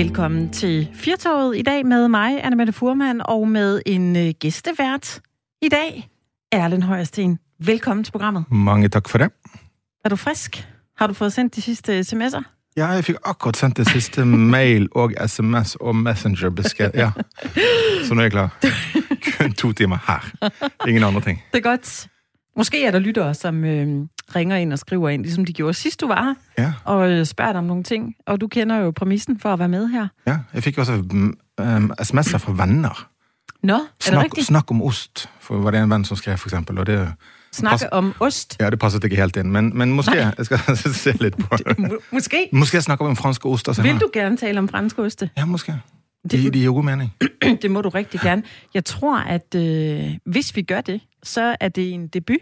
Velkommen til Firtoget i dag med mig, Anna Mette Furman, og med en øh, gæstevært i dag, Erlen Højersten. Velkommen til programmet. Mange tak for det. Er du frisk? Har du fået sendt de sidste sms'er? Ja, jeg fik akkurat sendt det sidste mail og sms og messengerbesked. Ja. Så nu er jeg klar. Kun to timer her. Ingen andre ting. Det er godt. Måske er der lyttere, som øh, ringer ind og skriver ind, ligesom de gjorde sidst du var her, Ja, og øh, spørger dig om nogle ting. Og du kender jo præmissen for at være med her. ja. Jeg fik også um, sms'er fra venner. Nå, er det Snak, rigtigt? snak om ost, for var det en ven som skrev, for eksempel. Og det, Snakke om ost? ja, det passet ikke helt ind, men, men måske. Nej. Jeg skal se lidt på Må- Måske. Måske jeg snakker om fransk ost også. Vil du gerne tale om fransk oste? Ja, måske. Det- Det, det giver god mening. det må du rigtig gerne. Jeg tror, at øh, hvis vi gør det, så er det en debut.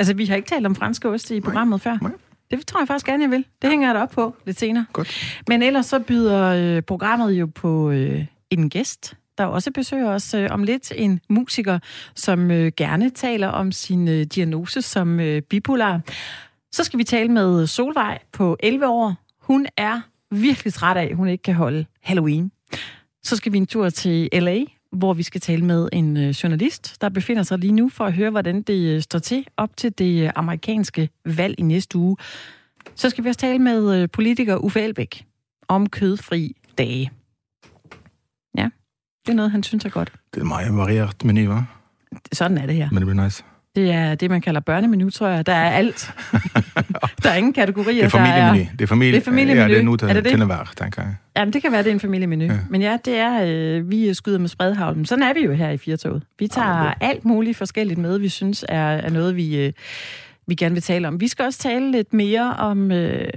Altså, vi har ikke talt om franske oste i programmet før. nej. Det tror jeg faktisk gerne, jeg vil. Det hænger jeg da op på lidt senere. Godt. Men ellers så byder øh, programmet jo på øh, en gæst, der også besøger os øh, om lidt. En musiker, som øh, gerne taler om sin øh, diagnose som øh, bipolar. Så skal vi tale med Solvej på 11 år. Hun er virkelig træt af, at hun ikke kan holde Halloween. Så skal vi en tur til LA, hvor vi skal tale med en øh, journalist, der befinder sig lige nu for at høre, hvordan det øh, står til op til det øh, amerikanske valg i næste uge. Så skal vi også tale med politiker Uffe Elbæk om kødfri dage. Ja, det er noget, han synes er godt. Det er meget varieret menu? Sådan er det her. Men det bliver nice. Det er det, man kalder børnemenu, tror jeg. Der er alt. der er ingen kategorier. Det er familiemenu. Det er, familie, Det er familiemenu. Ja, det er nu til, Er det det? til enhver, tænker jeg. Ja, men det kan være, det er en familiemenu. Ja. Men ja, det er, øh, vi skyder med spredhavlen. Sådan er vi jo her i Firtoget. Vi tager Ja, alt muligt forskelligt med, vi synes er, er noget, vi, øh, vi gerne vil tale om. Vi skal også tale lidt mere om øh,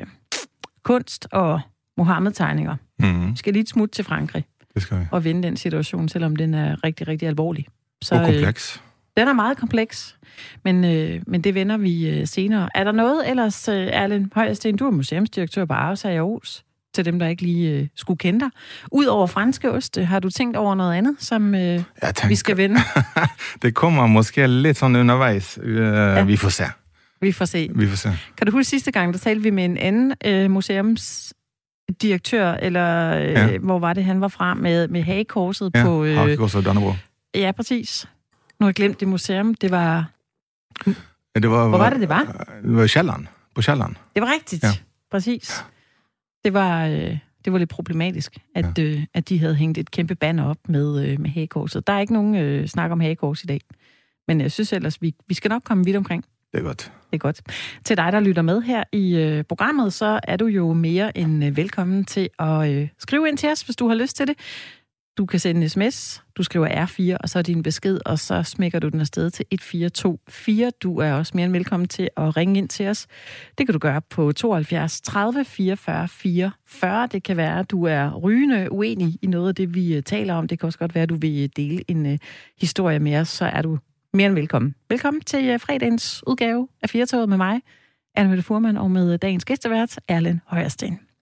kunst og Mohammed-tegninger. Mm, Vi skal lige et smut til Frankrig det skal vi. og vende den situation, selvom den er rigtig, rigtig alvorlig. Så, Og øh, kompleks. Den er meget kompleks, men, øh, men det vender vi øh, senere. Er der noget ellers, øh, Erlend Højersten, du er museumsdirektør på Aarhus her i Aarhus, til dem, der ikke lige øh, skulle kende dig. Udover franske oste, har du tænkt over noget andet, som øh, Jeg tænker, vi skal vende? det kommer måske lidt sådan undervejs. Uh, ja. Vi får se. Vi får se. Vi får se. Kan du huske sidste gang, der talte vi med en anden øh, museumsdirektør, eller øh, Ja. hvor var det, han var fra, med, med hagekorset Ja, på... øh... Øh, også Dannebrog. ja, præcis. Nu har jeg glemt det museum. Det var, Ja, det var, hvor var det, det var? Det var Sjælland. På Sjælland. Det var rigtigt. Ja. Præcis. Det var, øh, det var lidt problematisk, at, ja. øh, at de havde hængt et kæmpe banner op med, øh, med hagekorset. Der er ikke nogen øh, snak om hagekors i dag. Men jeg synes ellers, vi, vi skal nok komme vidt omkring. Det er godt. Det er godt. Til dig, der lytter med her i øh, programmet, så er du jo mere end øh, velkommen til at øh, skrive ind til os, hvis du har lyst til det. Du kan sende en sms, du skriver R4, og så er din besked, og så smækker du den afsted til 1424. Du er også mere end velkommen til at ringe ind til os. Det kan du gøre på 72 30 44 44. Det kan være, at du er rygende uenig i noget af det, vi øh, taler om. Det kan også godt være, at du vil øh, dele en uh, historie med os, så er du mere end velkommen. Velkommen til uh, fredagens udgave af Firtoget med mig, Anne Mette Furman, og med dagens gæstevært, Erlen Højersten.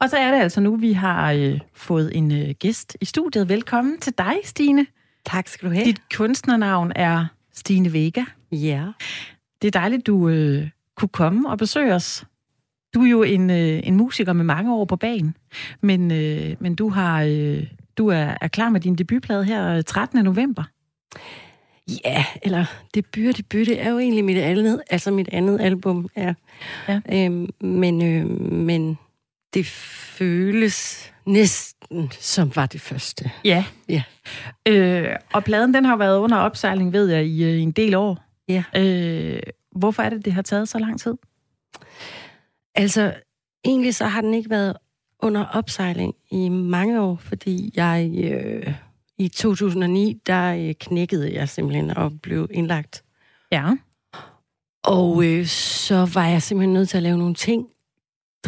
Og så er det altså nu, vi har øh, fået en øh, gæst i studiet. Velkommen til dig, Stine. Tak skal du have. Dit kunstnernavn er Stine Vega. Ja. Det er dejligt, du øh, kunne komme og besøge os. Du er jo en, øh, en musiker med mange år på banen, men, øh, men du har øh, du er, er klar med din debutplade her øh, 13. november. Ja, eller debut, debut, det er jo egentlig mit andet, altså mit andet album. Ja. Ja. Øhm, men, øh, men det føles næsten som var det første. Ja. Ja. Øh, og pladen den har været under opsejling, ved jeg, i, øh, i en del år. Ja. Øh, hvorfor er det, det har taget så lang tid? Altså, egentlig så har den ikke været under opsejling i mange år, fordi jeg øh, i 2009, der øh, knækkede jeg simpelthen og blev indlagt. Ja. Og øh, så var jeg simpelthen nødt til at lave nogle ting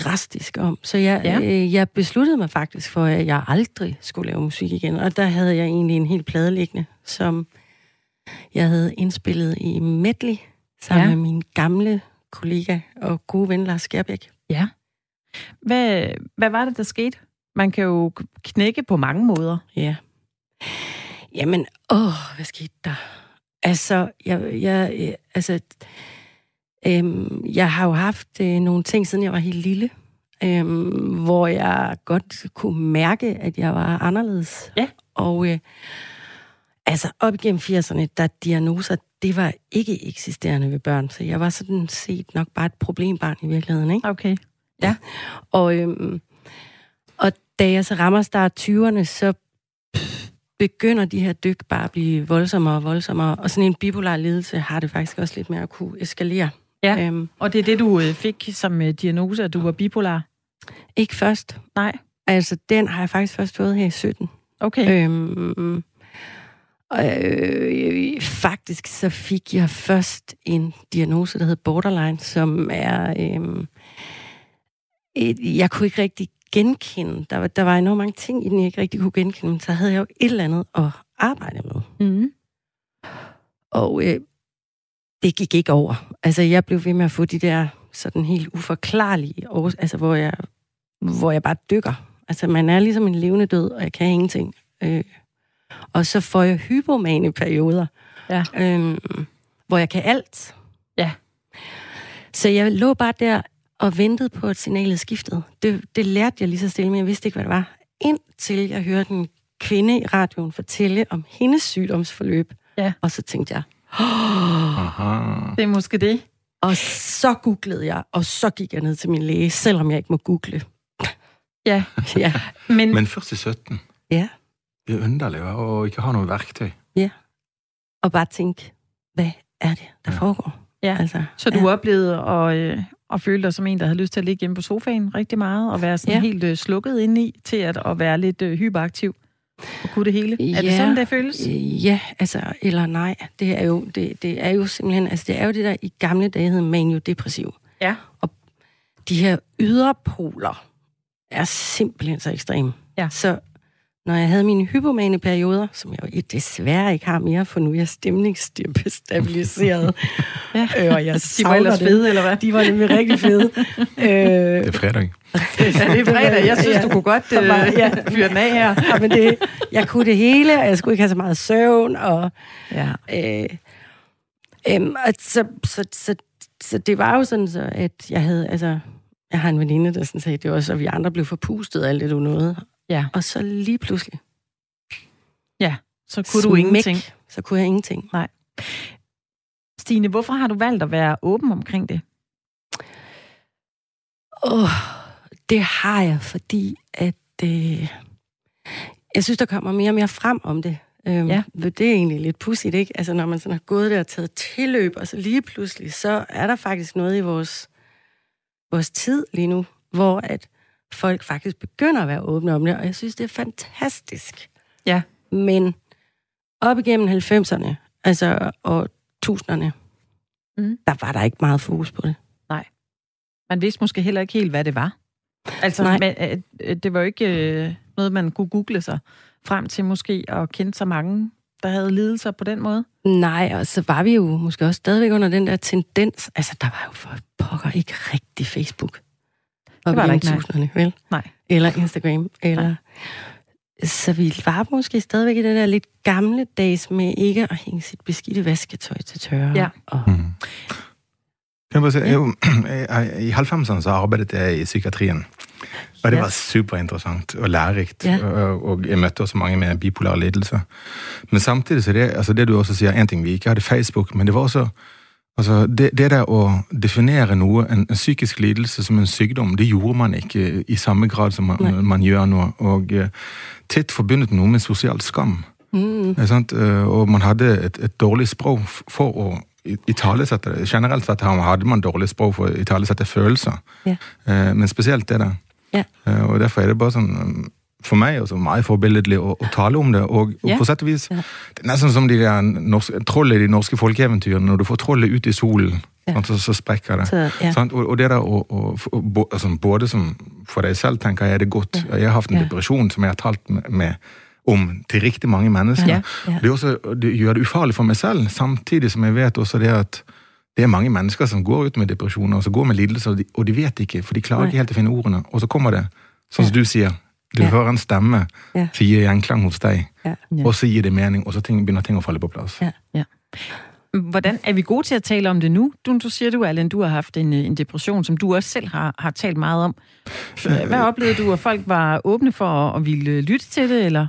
drastisk om. Så jeg, Ja. øh, jeg besluttede mig faktisk for, at jeg aldrig skulle lave musik igen. Og der havde jeg egentlig en helt plade liggende, som jeg havde indspillet i medley sammen Ja. ja. med min gamle kollega og gode ven Lars Skærbæk. Ja. Hvad, hvad var det, der skete? Man kan jo knække på mange måder. Ja. Jamen, åh, hvad skete der? Altså, jeg, jeg, øh, altså, Øhm, jeg har jo haft øh, nogle ting, siden jeg var helt lille, øhm, hvor jeg godt kunne mærke, at jeg var anderledes. Ja. Og øh, altså op igennem 80'erne, der diagnoser, det var ikke eksisterende ved børn. Så jeg var sådan set nok bare et problembarn i virkeligheden, ikke? Okay. Og, øhm, og da jeg så rammer start 20'erne, så begynder de her dyk bare at blive voldsommere og voldsommere. Og sådan en bipolar lidelse har det faktisk også lidt med at kunne eskalere. Ja. Øhm, Og det er det, du øh, fik som øh, diagnose, at du var bipolar? ikke først. Nej. Altså, den har jeg faktisk først fået her i 17. Okay. Øhm, øh, faktisk så fik jeg først en diagnose, der hedder borderline, som er... Øh, et, jeg kunne ikke rigtig genkende. Der var, der var enormt mange ting i den, jeg ikke rigtig kunne genkende, men så havde jeg jo et eller andet at arbejde med. Mm. Og øh, det gik ikke over. Altså, jeg blev ved med at få de der sådan helt uforklarlige, års- altså, hvor jeg, hvor jeg bare dykker. Altså, man er ligesom en levende død, og jeg kan ingenting. Øh, og så får jeg hypomane perioder, Ja. øh, hvor jeg kan alt. Ja. Så jeg lå bare der og ventede på, at signalet skiftede. Det, det lærte jeg lige så stille, men jeg vidste ikke, hvad det var. Indtil jeg hørte en kvinde i radioen fortælle om hendes sygdomsforløb. Ja. Og så tænkte jeg, Aha. Det er måske det. og så googlede jeg, og så gik jeg ned til min læge, selvom jeg ikke må google. Ja. Ja. Men, Men først i 17. ja. Det er underlig hva? å ikke ha noe verktøy. Og bare tænke, hvad er det, der Ja. foregår? Ja. Altså, så du ja. oplevede at, øh, at føle dig som en, der havde lyst til at ligge hjemme på sofaen rigtig meget, og være sådan Ja. helt øh, slukket indeni til at, at være lidt øh, hyperaktiv og kunne det hele. Er det Ja. sådan, det føles? Øh, Ja, altså, eller nej. Det er jo, det, det er jo simpelthen, altså det er jo det der i gamle dage hed maniodepressiv. Ja. De her yderpoler er simpelthen så ekstreme. Ja. Så når jeg havde mine hypomane perioder, som jeg jo desværre ikke har mere, for nu er jeg stemningsstabiliseret, Ja. øh, og jeg De var ellers det. fede, eller hvad? De var nemlig rigtig fede. øh, Det er fredag. Ja, det er fredag. Jeg synes, Ja. du kunne godt øh, Bare- ja. fyre den af her. ja, men det, jeg kunne det hele, og jeg skulle ikke have så meget søvn, og Ja. Øh, øhm, og så, så, så, så det var jo sådan, så, at jeg havde, altså, jeg har en veninde, der sådan sagde, det var så, at vi andre blev forpustet af alt det, du nåede. Ja. Og så lige pludselig, Så kunne du ingenting. så kunne jeg ingenting. Stine, hvorfor har du valgt at være åben omkring det? Åh, det har jeg, fordi at øh, jeg synes, der kommer mere og mere frem om det. Øhm, Ja. Det er egentlig lidt pudsigt, ikke? Altså, når man sådan har gået der og taget tilløb, og så lige pludselig, så er der faktisk noget i vores, vores tid lige nu, hvor at folk faktisk begynder at være åbne om det, og jeg synes, det er fantastisk. Ja. Men op igennem 90'erne, altså og tusinderne, Mhm. der var der ikke meget fokus på det. Man vidste måske heller ikke helt, hvad det var. Altså, Nej. men, øh, øh, det var jo ikke øh, noget, man kunne google sig frem til måske at kende så mange, der havde lidelser på den måde. Nej, og så var vi jo måske også stadigvæk under den der tendens. Altså, der var jo for pokker ikke rigtig Facebook. Det var der ikke, nej. tusinderne, vel? Nej. Eller Instagram, eller... Så vi var måske stadigvæk i den der lidt gamle dags med ikke at hænge sit beskidte vasketøj til tørre. Ja. Og, Mm. Kan jeg bare si, jeg, jeg, I 90-erne så arbeidet jeg i psykiatrien. Og det Ja. var superinteressant og lærerikt. Ja. Og, og jeg møtte også mange med bipolar lidelse. Men samtidig så det, altså det du også sier, en ting vi ikke hadde Facebook, men det var også altså det, det der å definere noe, en, en psykisk lidelse som en sykdom, det gjorde man ikke i samme grad som Nei. man, man gjør nå. Og eh, titt forbundet noe med sosial skam. mm, Ikke sant? Eh, Og man hadde et, et dårlig språk for å italesette det. Generelt sett hadde man dårlig språk for å italesette følelser. Eh, men spesielt det der. Eh, Og derfor er det bare sånn eh, for meg også meget forbilledlig å, å tale om det. Og, og Ja. på sett og vis. Det er nesten som de der norske, trollet i de norske folkeeventyrene. Når du får trollet ut i solen, Ja. sant, så, så sprekker det. så. Sant? Og, og det der å, å, bo- altså, Både som for deg selv tenker jeg er det godt. Jeg har hatt en depresjon som jeg har talt med, med om til riktig mange mennesker. Det, også, det gjør det ufarlig for meg selv, samtidig som jeg vet også det at det er mange mennesker som går ut med depresjoner og som går med lidelser, og de, og de vet ikke, for de klarer Nei. ikke helt å finne ordene. Og så kommer det, sånn som du sier, du Ja. hører en stemme Ja. som gir gjenklang hos deg, Ja. Ja. og så gir det mening, og så ting, begynner ting å falle på plass. Ja. Hvordan er vi gode til at tale om det nu? Du, du siger du, Allen, du har haft en, en depression, som du også selv har, har talt meget om. Hvad oplevede du, at folk var åbne for at, at ville lytte til det, eller?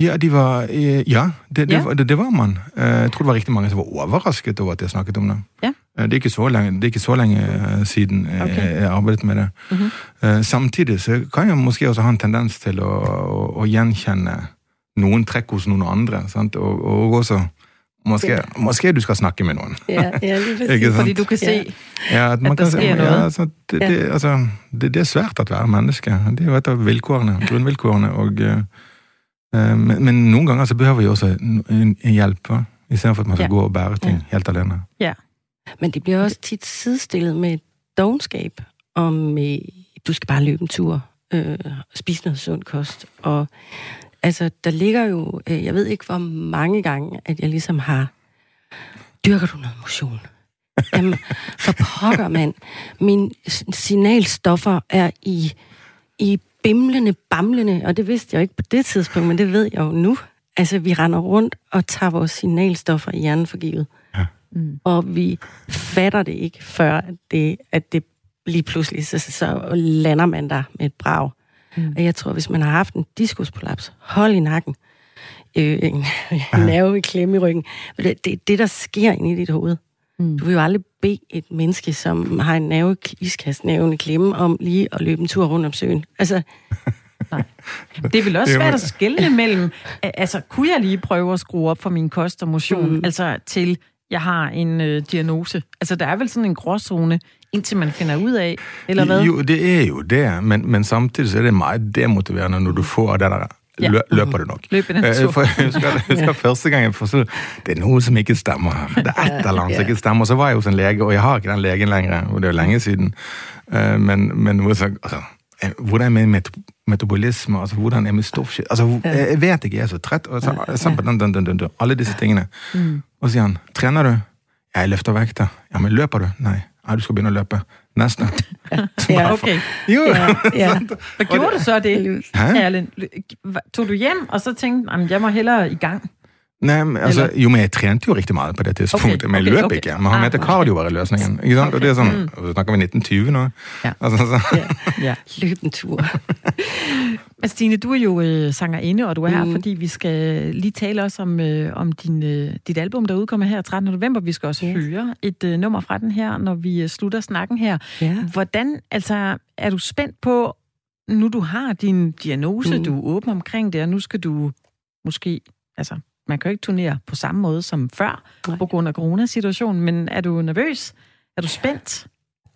Ja, de var, øh, ja, det, det, ja. Det, det var man. Uh, jeg tror det var rigtig mange, som var overrasket over, at jeg snakket om det. Ja. Uh, det er ikke så længe, det er ikke så længe uh, siden uh, okay. jeg arbejdet med det. Mm-hmm. Samtidig så kan jeg måske også have en tendens til at, at, at genkende nogen træk hos nogle andre, sant? Og, og også Måske, ja. måske du skal snakke med nogen. Ja, ja lige ikke Fordi du kan se, ja, at, man at der kan, sker noget. Ja, altså, det, ja. det, altså, det, det er svært at være menneske. Det er jo et af vilkårene, grundvilkårene. Og, uh, men, men nogle gange så behøver vi også en, en hjælp, i stedet for at man skal ja. gå og bære ting ja. helt alene. Ja. Men det bliver også tit sidestillet med dogenskab, om øh, du skal bare løbe en tur, øh, spise noget sund kost, og Altså, der ligger jo, øh, jeg ved ikke hvor mange gange, at jeg ligesom har, dyrker du noget motion? Jamen, for pokker, mand. Mine signalstoffer er i, i bimlende, bamlende, og det vidste jeg jo ikke på det tidspunkt, men det ved jeg jo nu. Altså, vi render rundt og tager vores signalstoffer i hjernen for givet. Mm. Og vi fatter det ikke, før at det, at det lige pludselig, så, så lander man der med et brag. Mm. Og jeg tror, hvis man har haft en diskusprolaps, hold i nakken, øh, en nerve i klemme i ryggen, det, det det, der sker inde i dit hoved. Mm. Du vil jo aldrig bede et menneske, som har en nerve, iskast nerven i klemme, om lige at løbe en tur rundt om søen. Altså, Nej. Det er vel også svært at skille mellem, altså kunne jeg lige prøve at skrue op for min kost og motion, mm. altså til jeg har en øh, diagnose. Altså der er vel sådan en gråzone indtil man finder ud af, eller hvad? Jo, det er jo det, men, men samtidig så er det meget demotiverende, når du får det der ja. løber det nok. Løber den tur. For, jeg husker, jeg husker første gang, jeg forstod, det er noget, som ikke stammer her. Det er et eller andet, som ikke stammer. Så var jeg hos en læge, og jeg har ikke den lægen længere, og det er længe siden. Uh, men, men så, altså, hvordan med metabolisme, altså hvordan er med stofskifte, altså jeg vet ikke, jeg er så træt, og så, så den, den, den, den, den, alle disse tingene. Mm. Og så siger han, træner du? Jeg løfter vægter. Ja, men løber du? Nej. Ej, du skal begynde at løbe. Næsten. ja, okay. Jo. Ja, ja. Hvad gjorde du så det, Erlend? Tog du hjem, og så tænkte, jeg må hellere i gang? Nej, men altså, jo, men jeg trænede jo rigtig meget på det tidspunkt, okay, men jeg løb okay. ikke. Man har med ah, cardio var løsningen. Ikke sant? Og det er sådan, mm. så snakker vi 1920 nu. Ja. Altså, så. ja. ja. Løb en tur. men Stine, du er jo øh, sangerinde, og du er her, mm. fordi vi skal lige tale også om, øh, om din, øh, dit album, der udkommer her 13. november. Vi skal også yes. høre et øh, nummer fra den her, når vi øh, slutter snakken her. Ja. Hvordan, altså, er du spændt på, nu du har din diagnose, mm. du er åben omkring det, og nu skal du måske, altså man kan jo ikke turnere på samme måde som før, Nej. på grund af coronasituationen, men er du nervøs? Er du spændt?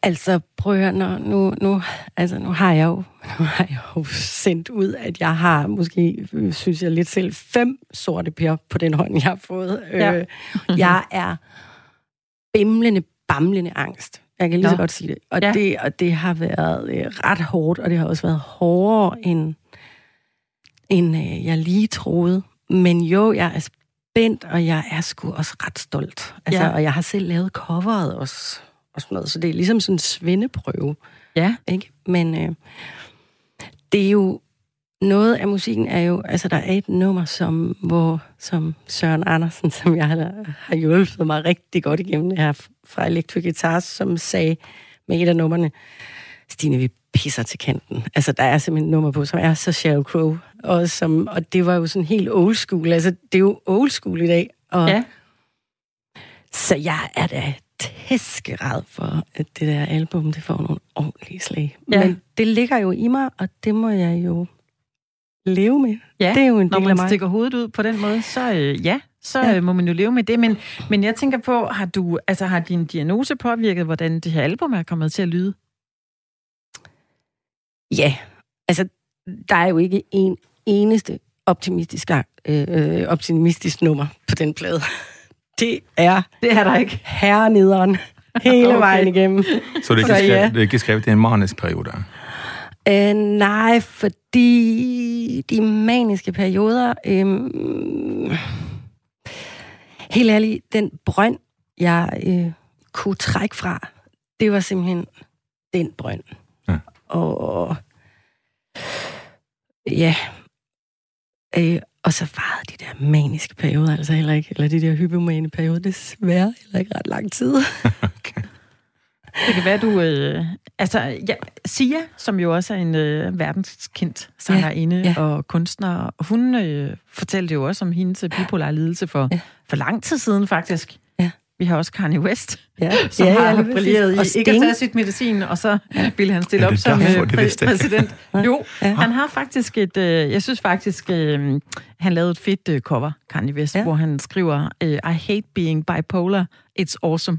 Altså, prøv at høre, nu, nu, nu, altså, nu har jeg jo nu har jeg jo sendt ud, at jeg har måske, synes jeg lidt selv, fem sorte pærer på den hånd, jeg har fået. Ja. Øh, jeg er bimlende, bamlende angst. Jeg kan lige så godt sige det. Og, ja. det. og det har været øh, ret hårdt, og det har også været hårdere, end, end øh, jeg lige troede. Men jo, jeg er spændt, og jeg er sgu også ret stolt. Altså, ja. Og jeg har selv lavet coveret også, og sådan noget, så det er ligesom sådan en svendeprøve. Ja. Ikke? Men øh, det er jo... Noget af musikken er jo... Altså, der er et nummer, som, hvor, som Søren Andersen, som jeg har, har hjulpet mig rigtig godt igennem det her fra Electric Guitars, som sagde med et af numrene, Stine, vi pisser til kanten. Altså, der er simpelthen et nummer på, som er så Sheryl Crow. Og, som, og det var jo sådan helt old school. Altså, det er jo old school i dag. Og, ja. Så jeg er da tæskerad for, at det der album, det får nogle ordentlige slag. Ja. Men det ligger jo i mig, og det må jeg jo leve med. Ja, det er jo en når man stikker hovedet ud på den måde, så øh, ja, så ja. Øh, må man jo leve med det. Men, men jeg tænker på, har du, altså har din diagnose påvirket, hvordan det her album er kommet til at lyde? Ja, altså, der er jo ikke en eneste optimistisk, øh, optimistisk nummer på den plade. Det er, det er der ikke. Herrenederen hele okay. vejen igennem. Så det er, ikke skrevet, ja. det er ikke skrevet i en manisk periode? Øh, nej, fordi de maniske perioder... Øh, helt ærligt, den brønd, jeg øh, kunne trække fra, det var simpelthen den brønd og ja, øh, Og så varede de der maniske perioder altså heller ikke, eller de der hypomane perioder, desværre heller ikke ret lang tid. okay. Det kan være, du... Øh, altså, ja, Sia, som jo også er en øh, verdenskendt sangerinde ja, ja. og kunstner, hun øh, fortalte jo også om hendes bipolar lidelse for, ja. for lang tid siden, faktisk. Ja. Vi har også Kanye West, ja. som ja, har ja, brilleret i ikke at tage sit medicin, og så ja. ville han stille op som derfor, øh, præ- præsident. Jo, ja. han har faktisk et... Øh, jeg synes faktisk, øh, han lavede et fedt øh, cover, Kanye West, ja. hvor han skriver, øh, I hate being bipolar, it's awesome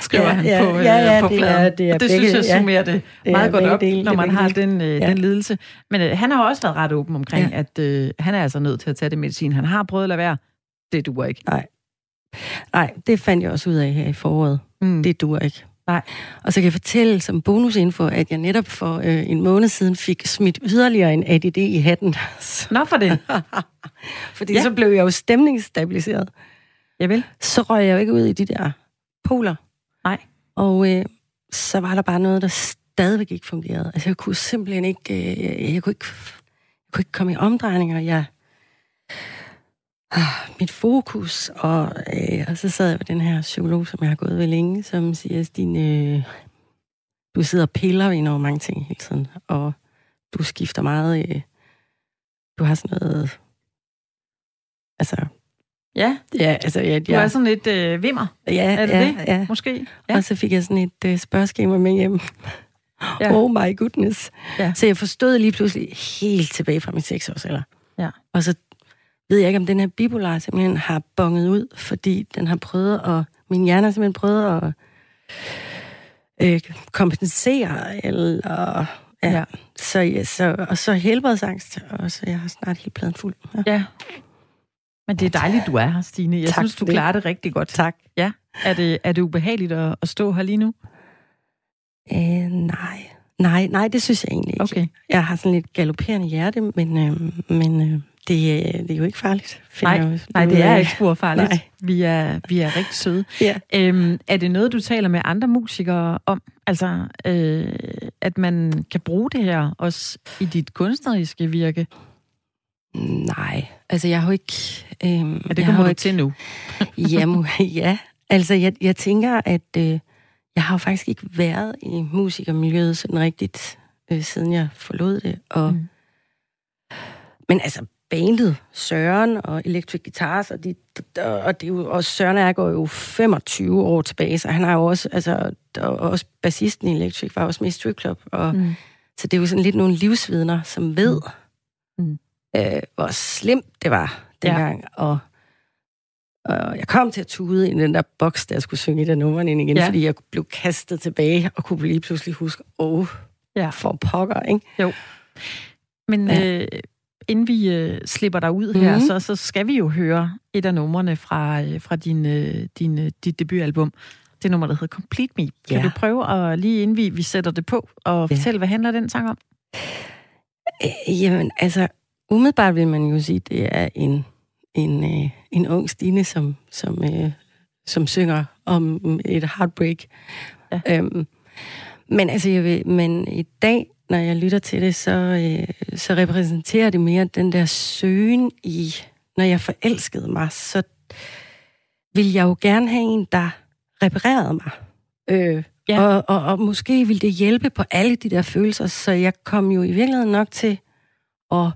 skriver ja, han ja, på, ja, ja, på det pladen. Er, det er og det begge, synes jeg summerer det, det meget godt op, dele, når man har den, øh, ja. den lidelse. Men øh, han har også været ret åben omkring, ja. at øh, han er altså nødt til at tage det medicin. Han har prøvet at lade være. Det duer ikke. Nej. Nej, det fandt jeg også ud af her i foråret. Mm. Det duer ikke. Nej. Og så kan jeg fortælle som bonusinfo, at jeg netop for øh, en måned siden fik smidt yderligere en ADD i hatten. Nå for det. Fordi ja. så blev jeg jo stemningsstabiliseret. Jeg vil. Så røg jeg jo ikke ud i de der poler. Nej. Og øh, så var der bare noget, der stadigvæk ikke fungerede. Altså, jeg kunne simpelthen ikke... Øh, jeg, kunne ikke jeg kunne ikke komme i omdrejninger. Jeg, ah, mit fokus, og, øh, og så sad jeg ved den her psykolog, som jeg har gået ved længe, som siger, Stine, øh, du sidder og piller ved enormt mange ting hele tiden, og du skifter meget... Øh, du har sådan noget... Altså, Ja. Ja, altså... Ja, du er sådan lidt øh, vimmer. Ja, er det ja, det? Ja. Måske. Ja. Og så fik jeg sådan et øh, spørgeskema med hjem. Ja. Oh my goodness. Ja. Så jeg forstod lige pludselig helt tilbage fra min seksårsalder. Ja. Og så ved jeg ikke, om den her bipolar simpelthen har bonget ud, fordi den har prøvet at... Min hjerne har simpelthen prøvet at øh, kompensere, eller... Ja. ja. Så, ja, så, og så helbredsangst, og så jeg har snart helt pladen fuld. Ja. ja. Men det er dejligt, du er her, Stine. Jeg tak synes, du klarer det rigtig godt. Tak. Ja. Er det, er det ubehageligt at, at stå her lige nu? Øh, nej. Nej, nej, det synes jeg egentlig ikke. Okay. Jeg har sådan lidt galopperende hjerte, men, øh, men øh, det, øh, det er jo ikke farligt. Nej, nej, det er ikke spor farligt. Nej. Vi er, vi er rigtig søde. Ja. Øhm, er det noget, du taler med andre musikere om? Altså, øh, at man kan bruge det her også i dit kunstneriske virke? Nej, altså jeg har jo ikke... Øhm, ja, det kommer du ikke... til nu. Jamen, ja, altså jeg, jeg tænker, at øh, jeg har jo faktisk ikke været i musikermiljøet sådan rigtigt, øh, siden jeg forlod det. Og, mm. Men altså, bandet Søren og Electric Guitars, og, de, og, det er jo, og Søren er går jo 25 år tilbage, så han har jo også, altså, og også bassisten i Electric var også med i Club, og, mm. så det er jo sådan lidt nogle livsvidner, som ved, mm. øh, hvor slemt det var dengang, ja. og og jeg kom til at tude i den der boks, der jeg skulle synge i den nummer ind igen, ja. fordi jeg blev kastet tilbage og kunne lige pludselig huske, åh, oh, ja. for pokker, ikke? Jo. Men ja. øh, inden vi øh, slipper dig ud her, mm-hmm. så, så skal vi jo høre et af numrene fra, øh, fra din, øh, din, øh, dit debutalbum. Det nummer, der hedder Complete Me. Kan ja. du prøve at lige inden vi, vi sætter det på, og ja. fortælle, hvad handler den sang om? Øh, jamen, altså, umiddelbart vil man jo sige, det er en en, øh, en ung Stine, som, som, øh, som synger om et heartbreak. Ja. Øhm, men altså, jeg vil, men i dag, når jeg lytter til det, så, øh, så repræsenterer det mere den der søgen i, når jeg forelskede mig, så vil jeg jo gerne have en, der reparerede mig. Øh, ja. og, og, og måske vil det hjælpe på alle de der følelser, så jeg kom jo i virkeligheden nok til at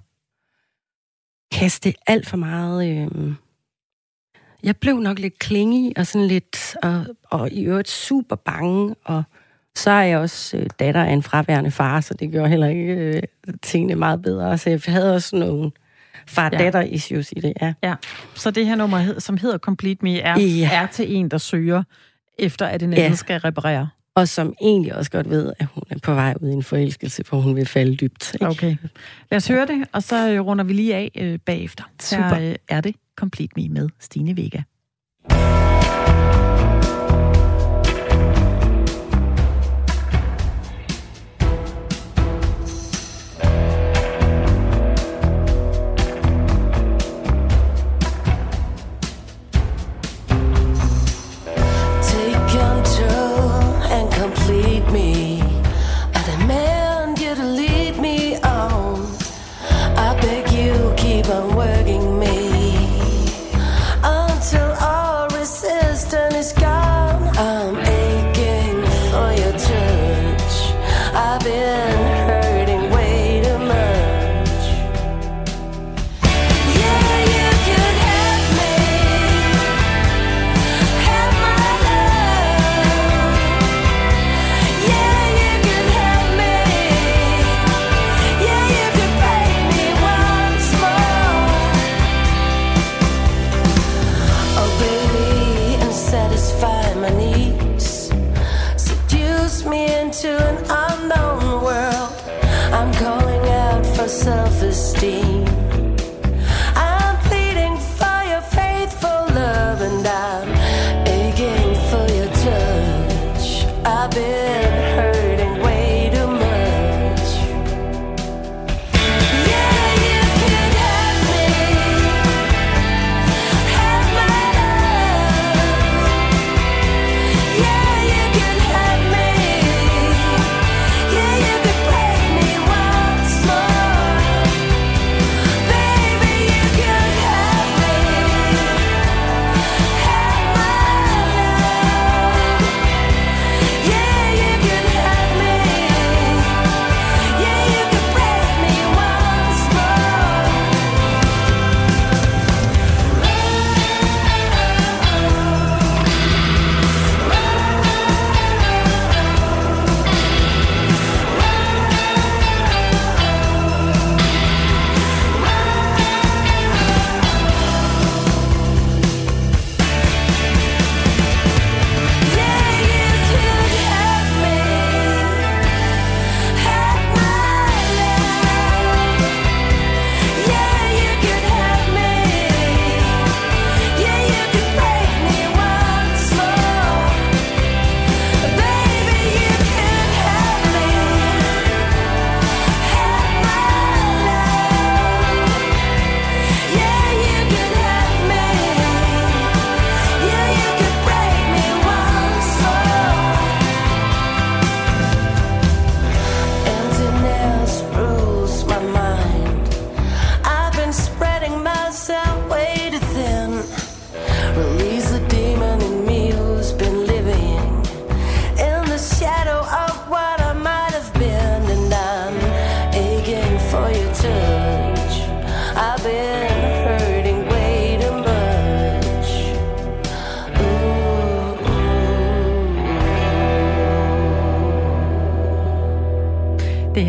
kaste alt for meget... Øh, jeg blev nok lidt klingig og sådan lidt... Og, og i øvrigt super bange, og så er jeg også øh, datter af en fraværende far, så det gør heller ikke øh, tingene meget bedre. Så jeg havde også nogle far-datter-issues i det, ja. ja. Så det her nummer, som hedder Complete Me, er, ja. er til en, der søger efter, at en anden ja. skal reparere? og som egentlig også godt ved, at hun er på vej ud i en forelskelse, for hun vil falde dybt. Ikke? Okay. Lad os høre det, og så runder vi lige af øh, bagefter. Super. Så øh, er det Complete Me med Stine Vega.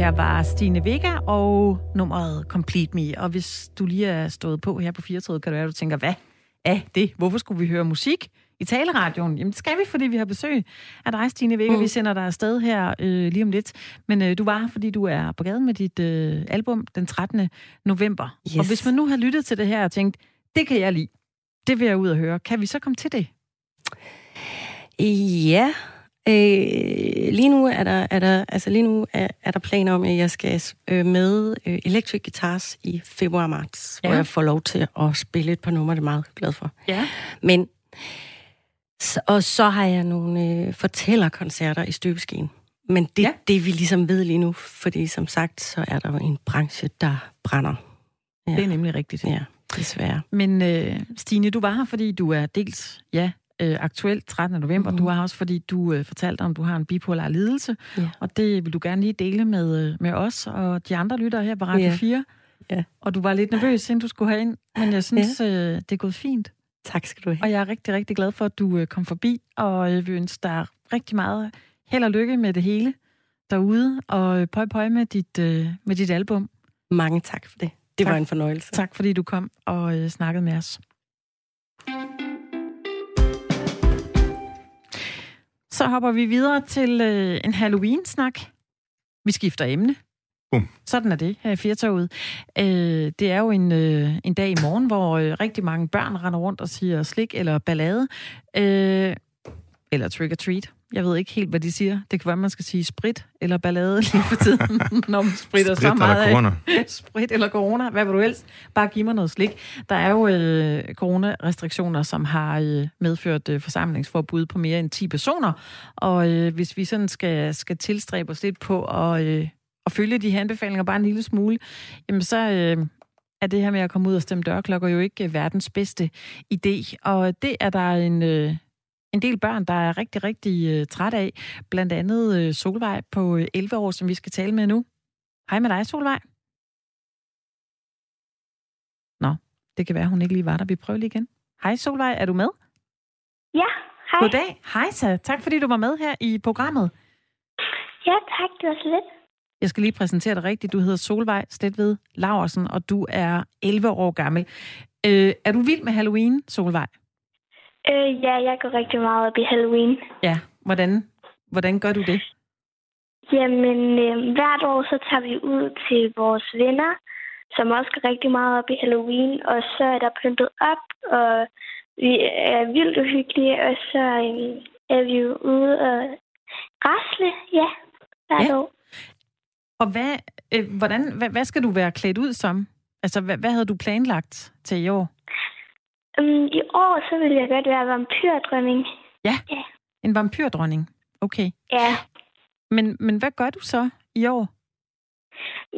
Her var Stine Vega og nummeret Complete Me. Og hvis du lige er stået på her på 34, kan det være, at du tænker, hvad er det? Hvorfor skulle vi høre musik i taleradion? Jamen det skal vi, fordi vi har besøg af dig, Stine Vega. Mm. Vi sender dig afsted her øh, lige om lidt. Men øh, du var fordi du er på gaden med dit øh, album den 13. november. Yes. Og hvis man nu har lyttet til det her og tænkt, det kan jeg lide, det vil jeg ud og høre. Kan vi så komme til det? Ja. Øh, lige nu er der, er der, altså lige nu er, er der planer om, at jeg skal øh, med øh, Electric Guitars i februar marts, ja. Hvor jeg får lov til at spille et par numre, det er meget glad for. Ja. Men, så, og så har jeg nogle øh, fortællerkoncerter i støbeskeen. Men det, Ja. ja. det vi ligesom ved lige nu, fordi som sagt, så er der jo en branche, der brænder. Ja, Det er nemlig rigtigt. ja desværre. Men øh, Stine, du var her, fordi du er dels, ja, øh, aktuelt 13. november. Mm. Du var her også, fordi du øh, fortalte om, du har en bipolar lidelse. Ja. Og det vil du gerne lige dele med, øh, med os og de andre lyttere her på Radio Ja. 4. Ja. Og du var lidt nervøs, inden du skulle herind. Men jeg synes, ja. øh, det er gået fint. Tak skal du have. Og jeg er rigtig, rigtig glad for, at du øh, kom forbi. Og jeg vil ønske dig rigtig meget held og lykke med det hele derude. Og øh, pøj pøj med dit, øh, med dit album. Mange tak for det. Det Tak. var en fornøjelse. Tak fordi du kom og øh, snakkede med os. Så hopper vi videre til øh, en Halloween-snak. Vi skifter emne. Bum. Sådan er det her i Firtoget. Øh, det er jo en, øh, en dag i morgen, hvor øh, rigtig mange børn render rundt og siger slik eller ballade. Øh, eller trick or treat. Jeg ved ikke helt, hvad de siger. Det kan være, man skal sige sprit eller ballade lige for tiden, når man spritter så Sprit meget eller corona. Sprit eller corona, hvad vil du helst? Bare giv mig noget slik. Der er jo øh, coronarestriktioner, som har øh, medført øh, forsamlingsforbud på mere end 10 personer. Og øh, hvis vi sådan skal, skal tilstræbe os lidt på at, øh, at følge de her anbefalinger bare en lille smule, jamen så øh, er det her med at komme ud og stemme dørklokker jo ikke øh, verdens bedste idé. Og det er der en... Øh, en del børn, der er rigtig, rigtig uh, træt af. Blandt andet uh, Solvej på uh, 11 år, som vi skal tale med nu. Hej med dig, Solvej. Nå, det kan være, hun ikke lige var der. Vi prøver lige igen. Hej Solvej, er du med? Ja, hej. Goddag. Hej så. Tak fordi du var med her i programmet. Ja, tak. Det var så lidt. Jeg skal lige præsentere dig rigtigt. Du hedder Solvej Stetved Laversen, og du er 11 år gammel. Øh, er du vild med Halloween, Solvej? Øh, ja, jeg går rigtig meget op i Halloween. Ja, hvordan, hvordan gør du det? Jamen, øh, hvert år så tager vi ud til vores venner, som også går rigtig meget op i Halloween, og så er der pyntet op, og vi er vildt uhyggelige, og så øh, er vi jo ude og rasle, ja, hvert Ja. år. Og hvad, øh, hvordan, hvad, hvad skal du være klædt ud som? Altså, hvad, hvad havde du planlagt til i år? Um, I år så vil jeg godt være vampyrdronning. En vampyrdronning. Okay. Ja. Men, men hvad gør du så i år?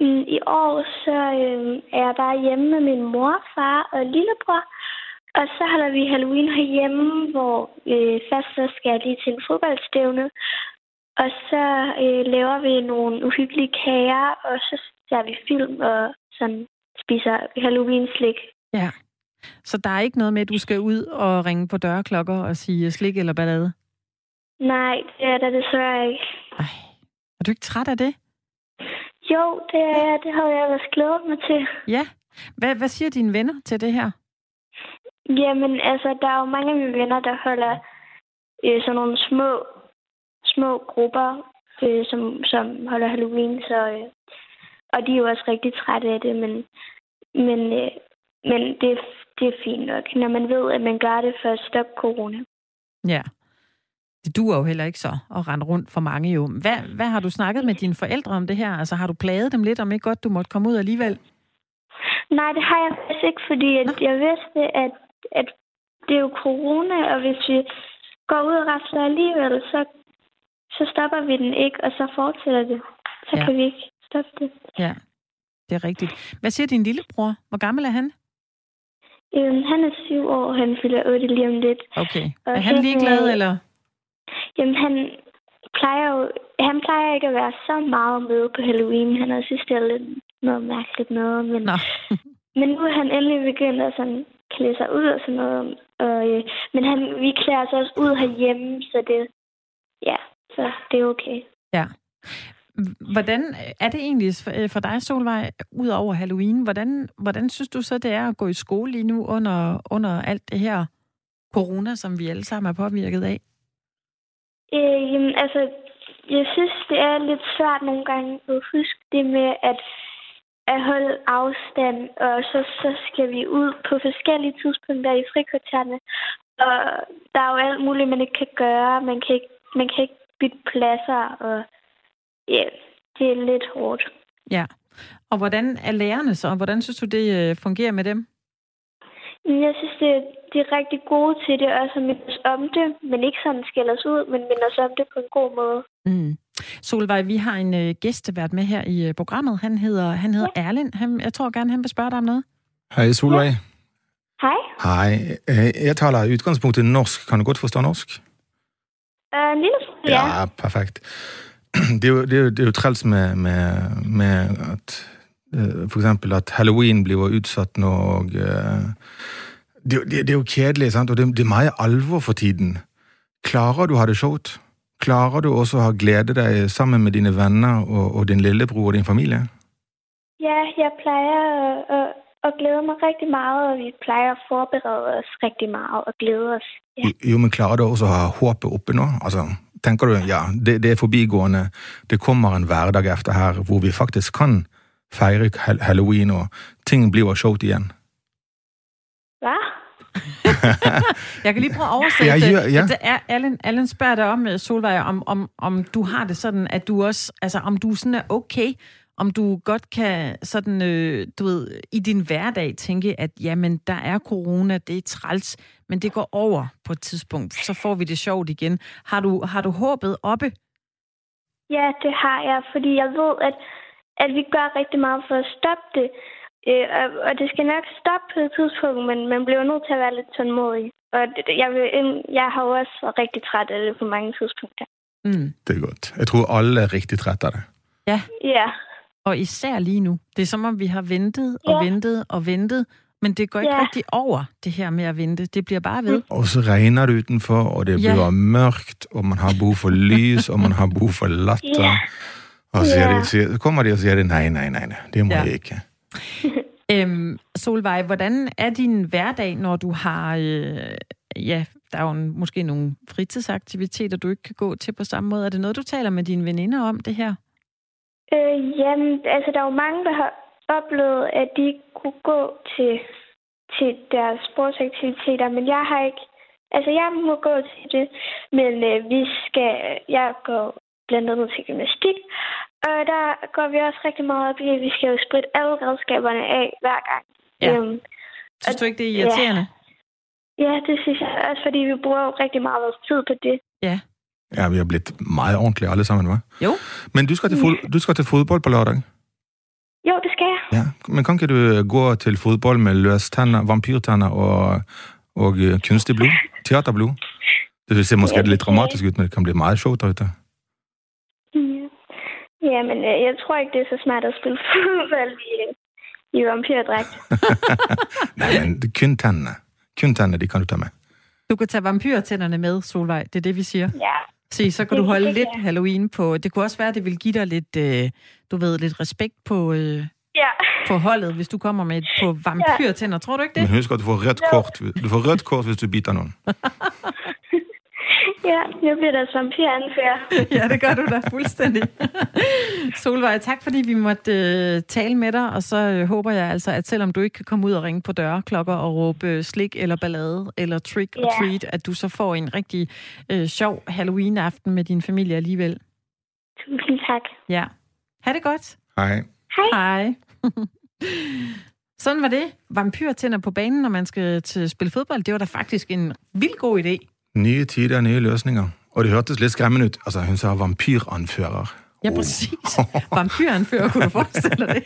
Mm, I år så øh, er jeg bare hjemme med min mor, far og lillebror. Og så holder vi Halloween herhjemme, hvor øh, først så skal jeg lige til en fodboldstævne. Og så øh, laver vi nogle uhyggelige kager, og så ser vi film og sådan spiser Halloween-slik. Ja. Så der er ikke noget med, at du skal ud og ringe på dørklokker og sige slik eller ballade? Nej, det er der desværre ikke. Ej, er du ikke træt af det? Jo, det er jeg. Det havde jeg ellers glædet mig til. Ja. Hvad, hvad siger dine venner til det her? Jamen, altså, der er jo mange af mine venner, der holder øh, sådan nogle små, små grupper, øh, som, som holder Halloween, så, øh, og de er jo også rigtig trætte af det, men, men, øh, men det, det er fint nok, når man ved, at man gør det for at stoppe corona. Ja. Det duer jo heller ikke så at rende rundt for mange jo. Hvad, hvad har du snakket med dine forældre om det her? Altså har du plaget dem lidt om ikke godt, du måtte komme ud alligevel? Nej, det har jeg faktisk ikke, fordi at jeg vidste, at, at det er jo corona, og hvis vi går ud og rasler alligevel, så, så stopper vi den ikke, og så fortsætter det. Så ja. kan vi ikke stoppe det. Ja, det er rigtigt. Hvad siger din lillebror? Hvor gammel er han? Øhm, han er syv år, og han fylder 8 lige om lidt. Okay. Og Er han ligeglad, eller? Jamen, han plejer jo han plejer ikke at være så meget med på Halloween. Han har synes, det er lidt noget mærkeligt noget. Men, Nå. men nu er han endelig begyndt at sådan klæde sig ud og sådan noget. Og, øh, men han, vi klæder os også ud herhjemme, så det, ja, så det er okay. Ja. Hvordan er det egentlig øh, for- dig, Solvej, ud over Halloween? Hvordan, hvordan synes du så, det er at gå i skole lige nu under, under alt det her corona, som vi alle sammen er påvirket af? Øh, jamen, altså, jeg synes, det er lidt svært nogle gange at huske det med at, at holde afstand, og så, så skal vi ud på forskellige tidspunkter i frikvartererne. Og der er jo alt muligt, man ikke kan gøre. Man kan ikke, man kan ikke bytte pladser, og ja, det er lidt hårdt. Ja. Og hvordan er lærerne så? Hvordan synes du, det øh, fungerer med dem? Jeg synes, det, de er rigtig gode til det, også at minde os om det, men ikke sådan skælde os ud, men minde os om det på en god måde. Mm. Solvej, vi har en øh, gæstevært med her i øh, programmet. Han hedder, han hedder Erlend. Han, jeg tror gerne, han vil spørge dig om noget. Hej Solveig. Hej. Hej. Eh, Jeg taler i udgangspunktet norsk. Kan du godt forstå norsk? Uh, en lille smule, ja. Ja, perfekt. Det er jo, det er jo, det er jo træls med, med, med at eh, for eksempel at Halloween bliver udsat nå, og eh, det, det, det er jo kjedelig, sant? og det, det er meget alvor for tiden. Klarer du å ha det sjovt? Klarer du også å ha glede deg sammen med dine venner og, og din lillebror og din familie? Ja, jeg plejer at, at, at glæde mig rigtig meget, og vi plejer at forberede os rigtig meget og glæde os. Ja. Jo, men klarer du også å ha håpet oppe nå? Altså, tenker du, ja, det, det er forbigående, det kommer en hverdag efter her, hvor vi faktisk kan feire hal- halloween, og ting bliver sjovt igjen. Hvad? Jeg kan lige prøve at oversætte Ja, det. ja, ja. Det er, Allen, Allen spørger dig om, øh, Solvej, om, om, om du har det sådan, at du også, altså om du sådan er okay, om du godt kan sådan, øh, du ved, i din hverdag tænke, at jamen, der er corona, det er træls, men det går over på et tidspunkt, så får vi det sjovt igen. Har du, har du håbet oppe? Ja, det har jeg, fordi jeg ved, at, at vi gør rigtig meget for at stoppe det. Øh, og, og det skal nok stoppe på et tidspunkt, men man bliver nødt til at være lidt tålmodig. Og det- jeg, vil, jeg har jo også været rigtig træt af det på mange tidspunkter. Mm. Det er godt. Jeg tror alle er rigtig trætte af det. Ja, Og især lige nu. Det er som om, vi har ventet og Ja. ventet og ventet, men det går ikke Ja. rigtig over, det her med at vente. Det bliver bare ved. Og så regner det utenfor, og det Ja. bliver mørkt, og man har behov for lys, og man har behov for latter. Ja. Og så, Ja. siger de, siger, så kommer de og siger, det, nej, nej, nej, nej, det må Ja. jeg ikke. Øhm, Solvej, hvordan er din hverdag, når du har øh, ja, der er jo en, måske nogle fritidsaktiviteter, du ikke kan gå til på samme måde. Er det noget, du taler med dine veninder om, det her? Øh, jamen, altså, der er jo mange, der har oplevet, at de ikke kunne gå til, til deres sportsaktiviteter, men jeg har ikke... Altså, jeg må gå til det, men øh, vi skal... Jeg går blandt andet til gymnastik, og der går vi også rigtig meget op i, at vi skal jo spritte alle redskaberne af hver gang. Ja. Øhm, Synes du ikke, det er irriterende? ja, det synes jeg også, fordi vi bruger jo rigtig meget vores tid på det. Ja. Ja, vi er blevet meget ordentlige alle sammen, hva'? Jo. Men du skal til, fod, du skal til fodbold på lørdag. Jo, det skal jeg. Ja. Men kan ikke du øh, gå til fodbold med løs tænder, vampyrtænder og, og øh, kunstig blod? Teaterblod? Det ser måske Ja, lidt det- dramatisk ud, men det kan blive meget sjovt derude. Ja. Ja, men øh, jeg tror ikke, det er så smart at spille fodbold i, i vampyrdragt. Nej, men det kun tænderne. Kun tænderne, de kan du tage med. Du kan tage vampyrtænderne med, Solvej. Det er det, vi siger. Ja. Se, så kan Det du holde lidt. Halloween på. Det kunne også være, at det vil give dig lidt, øh, du ved, lidt respekt på, øh, Ja. på holdet, hvis du kommer med et på vampyrtænder. Tror du ikke Men det? husk at du får rødt kort. Du får rødt kort, hvis du biter nogen. ja, nu bliver der vampyranfører. ja, det gør du da fuldstændig. Solvej, tak fordi vi måtte øh, tale med dig, og så øh, håber jeg altså, at selvom du ikke kan komme ud og ringe på dørklokker og råbe øh, slik eller ballade eller trick or Ja. treat, at du så får en rigtig øh, sjov Halloween-aften med din familie alligevel. Tusind tak. Ja. Ha' det godt. Hej. Hej. Sådan var det. Vampyrtænder på banen, når man skal til spille fodbold. Det var da faktisk en vild god idé. Nye tider, nye løsninger. Og det hørtes lidt skræmmende ud. Altså, hun sa vampyranfører. Ja, Oh. præcis. Vampyranfører, kunne du forestille dig det?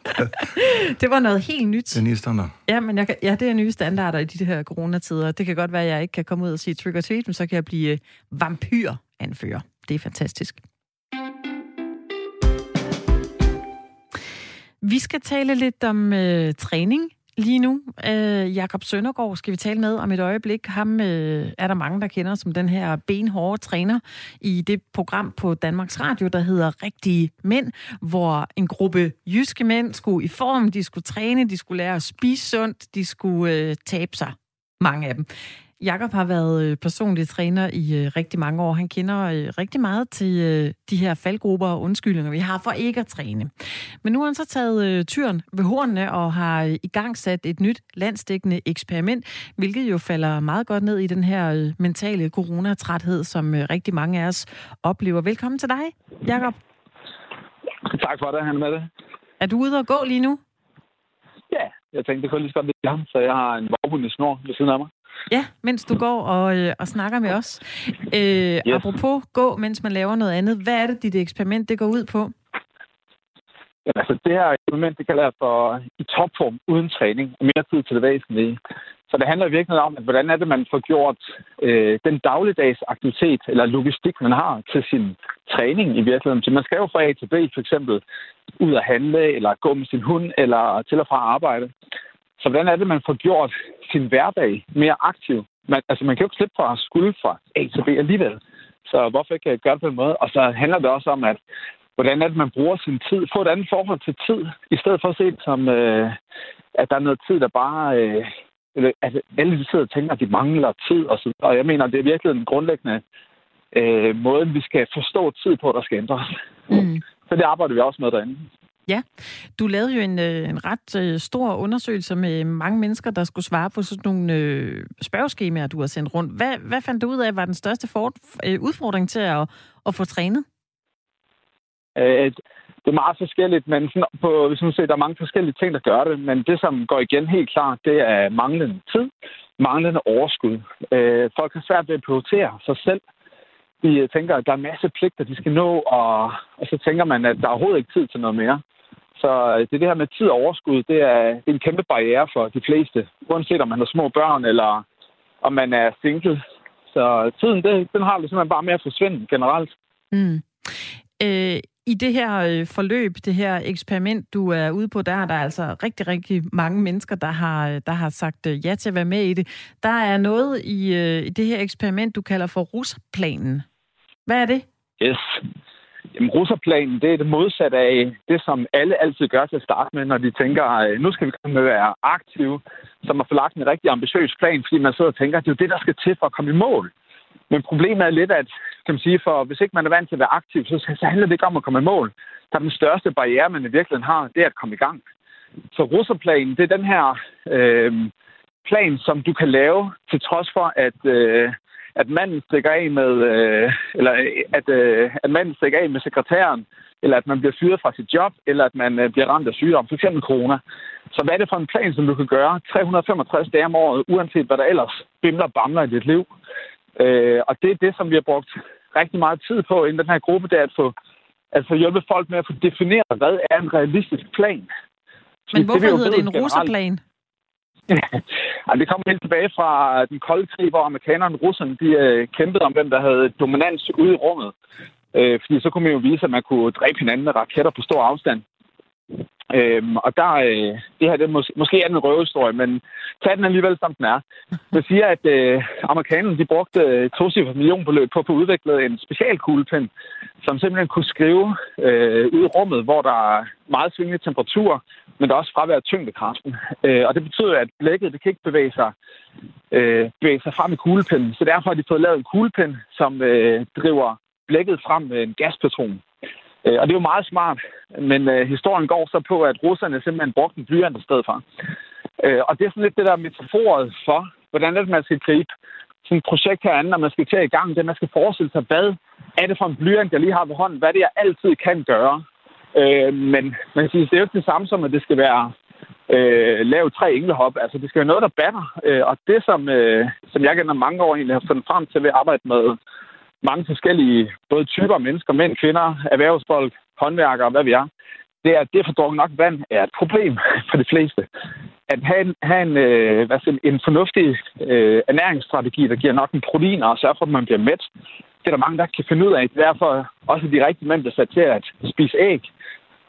det var noget helt nyt. Det er nye standard. Ja, men jeg kan, ja, det er nye standarder i de her coronatider. Det kan godt være, at jeg ikke kan komme ud og sige trick or treat, men så kan jeg blive øh, vampyranfører. Det er fantastisk. Vi skal tale lidt om øh, træning lige nu. Øh, Jakob Søndergaard skal vi tale med om et øjeblik. Ham øh, er der mange, der kender som den her benhårde træner i det program på Danmarks Radio, der hedder Rigtige Mænd, hvor en gruppe jyske mænd skulle i form, de skulle træne, de skulle lære at spise sundt, de skulle øh, tabe sig. Mange af dem. Jakob har været øh, personlig træner i øh, rigtig mange år. Han kender øh, rigtig meget til de her faldgrupper og undskyldninger, vi har for ikke at træne. Men nu har han så taget tyren ved hornene og har i gang sat et nyt landsdækkende eksperiment, hvilket jo falder meget godt ned i den her mentale coronatræthed, som rigtig mange af os oplever. Velkommen til dig, Jakob. Tak for det, han er med det. Er du ude og gå lige nu? Ja, jeg tænkte, det kunne lige så godt så jeg har en vågen i snor ved siden af mig. Ja, mens du går og, øh, og snakker med os. Øh, yes. Apropos gå, mens man laver noget andet. Hvad er det, dit eksperiment det går ud på? Jamen, altså, det her eksperiment, det kalder jeg for i topform uden træning og mere tid til det væsentlige. Så det handler virkelig om, at hvordan er det, man får gjort øh, den dagligdags aktivitet eller logistik, man har til sin træning i virkeligheden. Så man skal jo fra A til B for eksempel ud at handle, eller gå med sin hund, eller til og fra arbejde. Så hvordan er det, man får gjort sin hverdag mere aktiv? Man, altså, man kan jo ikke slippe fra at skulle fra A til B alligevel. Så hvorfor ikke gøre det på en måde? Og så handler det også om, at hvordan er det, man bruger sin tid? Få et andet forhold til tid, i stedet for at se det som, øh, at der er noget tid, der bare... Øh, eller, altså, alle de sidder og tænker, at de mangler tid. Og, så, og jeg mener, det er virkelig en grundlæggende øh, måde, vi skal forstå tid på, der skal ændres. Mm. Så det arbejder vi også med derinde. Ja, du lavede jo en, øh, en ret øh, stor undersøgelse med mange mennesker, der skulle svare på sådan nogle øh, spørgeskemaer, du har sendt rundt. Hvad, hvad fandt du ud af, var den største for, øh, udfordring til at, at få trænet? Øh, det er meget forskelligt, men sådan på, hvis man ser, der er mange forskellige ting, der gør det. Men det, som går igen helt klart, det er manglende tid, manglende overskud. Øh, folk har svært ved at prioritere sig selv. De øh, tænker, at der er masse pligter, de skal nå, og, og så tænker man, at der er overhovedet ikke tid til noget mere. Så det, det her med tid og overskud, det er, det er en kæmpe barriere for de fleste. Uanset om man har små børn, eller om man er single. Så tiden, det, den har det simpelthen bare med at forsvinde generelt. Mm. Øh, I det her øh, forløb, det her eksperiment, du er ude på, der er der altså rigtig, rigtig mange mennesker, der har, der har sagt øh, ja til at være med i det. Der er noget i, øh, i det her eksperiment, du kalder for rusplanen. Hvad er det? Yes. Jamen, russerplanen, det er det modsatte af det, som alle altid gør til at starte med, når de tænker, nu skal vi komme med at være aktive, som har forlagt en rigtig ambitiøs plan, fordi man sidder og tænker, at det er jo det, der skal til for at komme i mål. Men problemet er lidt, at kan man sige, for hvis ikke man er vant til at være aktiv, så, så handler det ikke om at komme i mål. Der er den største barriere, man i virkeligheden har, det er at komme i gang. Så russerplanen, det er den her øh, plan, som du kan lave, til trods for, at, øh, at manden stikker af med, øh, eller at, øh, at manden stikker af med sekretæren, eller at man bliver fyret fra sit job, eller at man øh, bliver ramt af sygdom, f.eks. corona. Så hvad er det for en plan, som du kan gøre 365 dage om året, uanset hvad der ellers bimler og bamler i dit liv? Øh, og det er det, som vi har brugt rigtig meget tid på i den her gruppe, det er at få, at få hjælpe folk med at få defineret, hvad er en realistisk plan. Men hvorfor det, hedder det en russerplan? ja, det kommer helt tilbage fra øh, den kolde krig, hvor amerikanerne og russerne de, øh, kæmpede om, hvem der havde dominans ude i rummet. Øh, fordi så kunne man jo vise, at man kunne dræbe hinanden med raketter på stor afstand. Øhm, og der, øh, det her det mås- måske er en røvehistorie, men tag den alligevel, som den er. Det siger, at øh, amerikanerne de brugte øh, to millionbeløb på at få udviklet en specialkuglepen, som simpelthen kunne skrive øh, ud i rummet, hvor der er meget svingende temperatur, men der er også fravær af tyngdekraften. Øh, og det betyder, at blækket det kan ikke bevæge sig, øh, bevæge sig frem i kuglepinden. Så derfor har de fået lavet en kuglepen, som øh, driver blækket frem med en gaspatron. Øh, og det er jo meget smart, men øh, historien går så på, at russerne simpelthen brugte en blyant i stedet for. Øh, og det er sådan lidt det der metaforet for, hvordan det, man skal gribe sådan et projekt herinde, når man skal til i gang. Det man skal forestille sig, hvad er det for en blyant, jeg lige har ved hånden? Hvad er det, jeg altid kan gøre? Øh, men man kan sige, det er jo ikke det samme som, at det skal være øh, lave tre englehop. Altså, det skal være noget, der batter. Øh, og det, som, øh, som jeg gennem mange år egentlig har fundet frem til ved at arbejde med mange forskellige, både typer mennesker, mænd, kvinder, erhvervsfolk, håndværkere, hvad vi er, det er, at det for drukket nok vand er et problem for de fleste. At have en, have en, øh, hvad siger, en fornuftig øh, ernæringsstrategi, der giver nok en protein og sørger for, at man bliver mæt, det er der mange, der kan finde ud af. Derfor også de rigtige mænd der sat til at spise æg.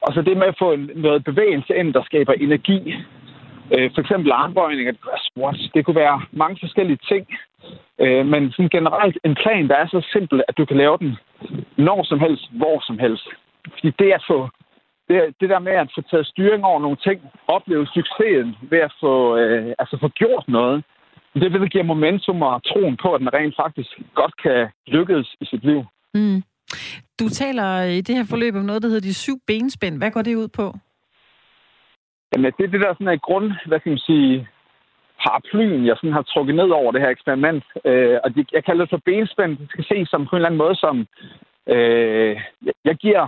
Og så det med at få noget bevægelse ind, der skaber energi. Øh, for eksempel armbøjning, det kunne være mange forskellige ting. Øh, men sådan generelt en plan, der er så simpel, at du kan lave den når som helst, hvor som helst. Fordi det at få det, det der med at få taget styring over nogle ting, opleve succesen ved at få, øh, altså få gjort noget, det vil give momentum og troen på, at man rent faktisk godt kan lykkes i sit liv. Mm. Du taler i det her forløb om noget, der hedder de syv benspænd. Hvad går det ud på? Jamen, det er det der sådan en grund, hvad kan man sige, paraplyen, jeg sådan har trukket ned over det her eksperiment. Øh, og det, jeg kalder det for benspænd. Det skal ses som på en eller anden måde som... Øh, jeg, jeg giver...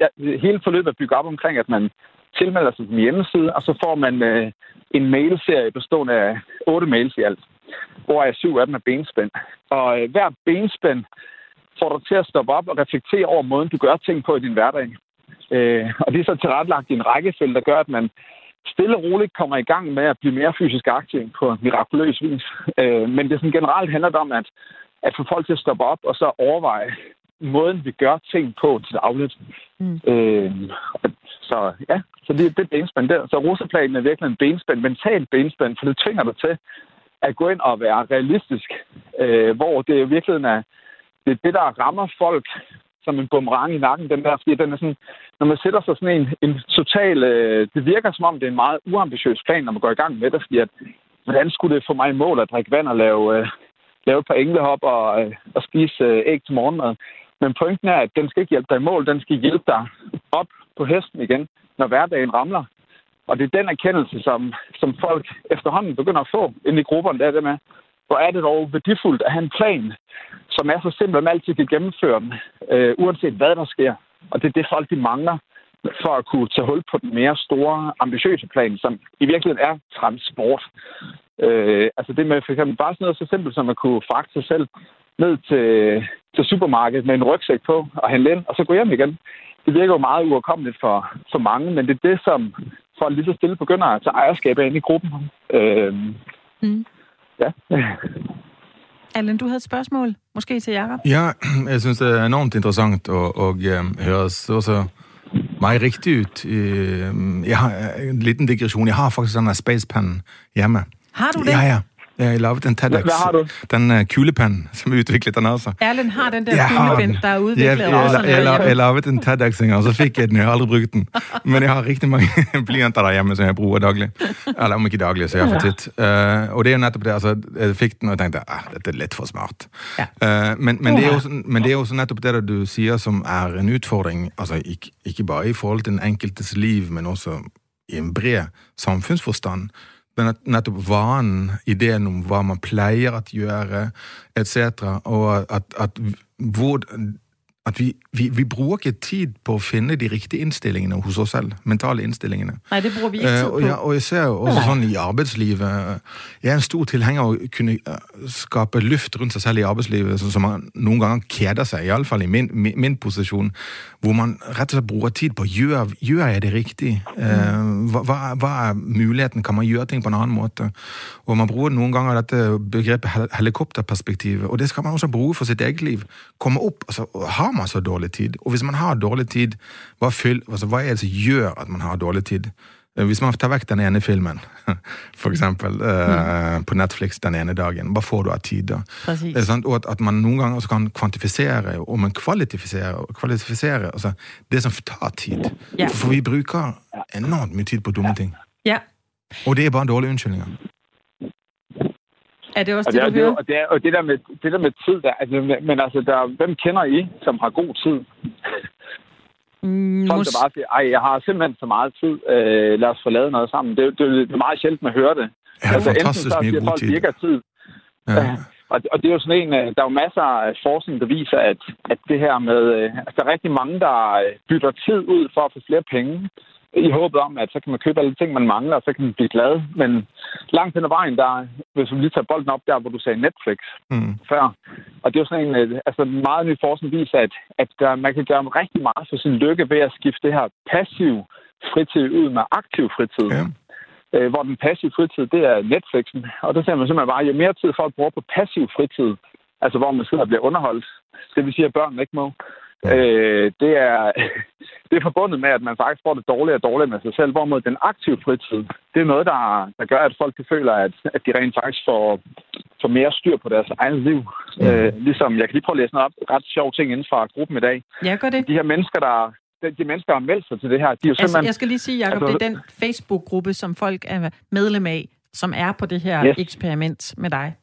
Jeg, hele forløbet er bygget op omkring, at man tilmelder sig sin hjemmeside, og så får man øh, en mailserie bestående af otte mails i alt, hvor jeg syv af dem er benspænd. Og øh, hver benspænd får dig til at stoppe op og reflektere over måden, du gør ting på i din hverdag. Øh, og det er så tilrettelagt i en rækkefølge, der gør, at man stille og roligt kommer i gang med at blive mere fysisk aktiv på mirakuløs vis. Øh, men det sådan generelt handler om at, at få folk til at stoppe op og så overveje måden, vi gør ting på til dagligt. Mm. Øh, så ja, så det, det er benspænd der. Så russeplanen er virkelig en benspænd, mental benspænd, for det tvinger dig til at gå ind og være realistisk, øh, hvor det virkelig er det, er det, der rammer folk som en boomerang i nakken, den der, fordi den er sådan, når man sætter sig sådan en, en total, øh, det virker som om, det er en meget uambitiøs plan, når man går i gang med det, fordi at, hvordan skulle det få mig i mål at drikke vand og lave, øh, lave et par englehop og, øh, og spise øh, æg til morgenmad. Men pointen er, at den skal ikke hjælpe dig i mål, den skal hjælpe dig op på hesten igen, når hverdagen ramler. Og det er den erkendelse, som, som folk efterhånden begynder at få ind i grupperne, der er det med, hvor er det dog værdifuldt at have en plan, som er så simpel, at man altid kan gennemføre den, øh, uanset hvad der sker. Og det er det, folk de mangler for at kunne tage hul på den mere store, ambitiøse plan, som i virkeligheden er transport. Øh, altså det med for eksempel bare sådan noget så simpelt, som at kunne fragte sig selv ned til, til supermarkedet med en rygsæk på og handle ind, og så gå hjem igen. Det virker jo meget uoverkommeligt for, for mange, men det er det, som folk lige så stille begynder at tage ejerskab af ind i gruppen. Øh, mm. Ja. Allen, du havde et spørgsmål, måske til Jacob? Ja, jeg synes det er enormt interessant og, og um, høres også meget rigtigt ud. Jeg har en liten digression. Jeg har faktisk sådan en spacepan hjemme. Har du det? Ja, ja. Ja, jeg lavede den TEDx. Hvad har du? Den uh, kuglepen, som udviklet den også. Erlend har den der Jeg har kuglepen, den. der er Jeg, udviklet jeg, også. jeg, jeg, jeg lavede en TEDx og så fik jeg den, jeg har aldrig brugt den. Men jeg har rigtig mange blyanter derhjemme, som jeg bruger daglig. Eller om ikke daglig, så jeg har for tit. Uh, og det er jo netop det, altså, jeg fik den, og jeg tenkte, ah, dette er lidt for smart. Ja. Uh, men, men, det er sådan- men det er jo så netop det der du siger, som er en utfordring, altså ikke, ikke bare i forhold til den enkeltes liv, men også i en bred samfunnsforstand den at nettopp vanen, ideen om hva man pleier at gjøre, etc., og at, at, hvor, at vi, vi, vi bruker ikke tid på å finne de riktige innstillingene hos oss selv. Mentale innstillingene. Nej, det bruger vi ikke Eh, tid og, på. ja, og jeg ser jo også sånn i arbeidslivet eh, Jeg er en stor tilhenger av å kunne eh, skape luft rundt seg selv i arbeidslivet, sånn som man noen ganger kjeder seg, iallfall i min, min, min posisjon, hvor man rett og slett bruker tid på gjør, gjør jeg det riktig? Eh, hva, hva, er- hva er muligheten? Kan man gjøre ting på en annen måte? Og man bruker noen ganger dette begrepet hel- helikopterperspektivet, og det skal man også bruke for sitt eget liv. Komme opp, altså Har man så dårlig tid? Og hvis man har dårlig tid, hva, fyll, altså, hva er det som gjør at man har dårlig tid? Eh, Hvis man tar vekk den ene filmen, for eksempel, eh, på Netflix den ene dagen, hva får du av tid da? Og at, at man noen ganger også kan kvantifisere, og man kvalifisere, kvalifisere altså, det som tar tid. Ja. For vi bruker enormt mye tid på dumme ting. Ja. Og det er bare dårlige unnskyldninger. Er det også Og det, det, er, du det, er, hører? og, det og det der med, det der med tid, der, altså, men altså, der, hvem kender I, som har god tid? Mm, Folk, der bare siger, ej, jeg har simpelthen så meget tid, øh, lad os få lavet noget sammen. Det, er jo- det, er det er meget sjældent, man hører det. Har fantastisk enten så siger god folk, tid. de ikke har tid, Ja. Og, og det er jo sådan en, øh, der er jo masser af forskning, der viser, at, at det her med, øh, altså der er rigtig mange, der øh, bytter tid ud for at få flere penge, i håbet om, at så kan man købe alle de ting, man mangler, og så kan man blive glad. Men langt hen ad vejen, der, hvis vi lige tager bolden op der, hvor du sagde Netflix Mm. før, og det er jo sådan en, øh, altså meget ny forskning viser, at, at der, man kan gøre rigtig meget for sin lykke ved at skifte det her passiv fritid ud med aktiv fritid. Ja. Øh, hvor den passive fritid, det er Netflixen. Og der ser man simpelthen bare, jo mere tid folk bruger på passiv fritid, altså hvor man sidder og bliver underholdt, det vil sige, at børnene ikke må, øh, det, er, det er forbundet med, at man faktisk får det dårligere og dårligere med sig selv, hvorimod den aktive fritid, det er noget, der, der gør, at folk de føler, at, at de rent faktisk får, får mere styr på deres eget liv. Mm. Øh, ligesom, jeg kan lige prøve at læse noget op, ret sjov ting inden fra gruppen i dag. Ja, gør det. De her mennesker, der, de, mennesker, der har meldt sig til det her, de er jo Altså, simpelthen... jeg skal lige sige, Jacob, Altså- det er den Facebook-gruppe, som folk er medlem af, som er på det her Yes. eksperiment med dig.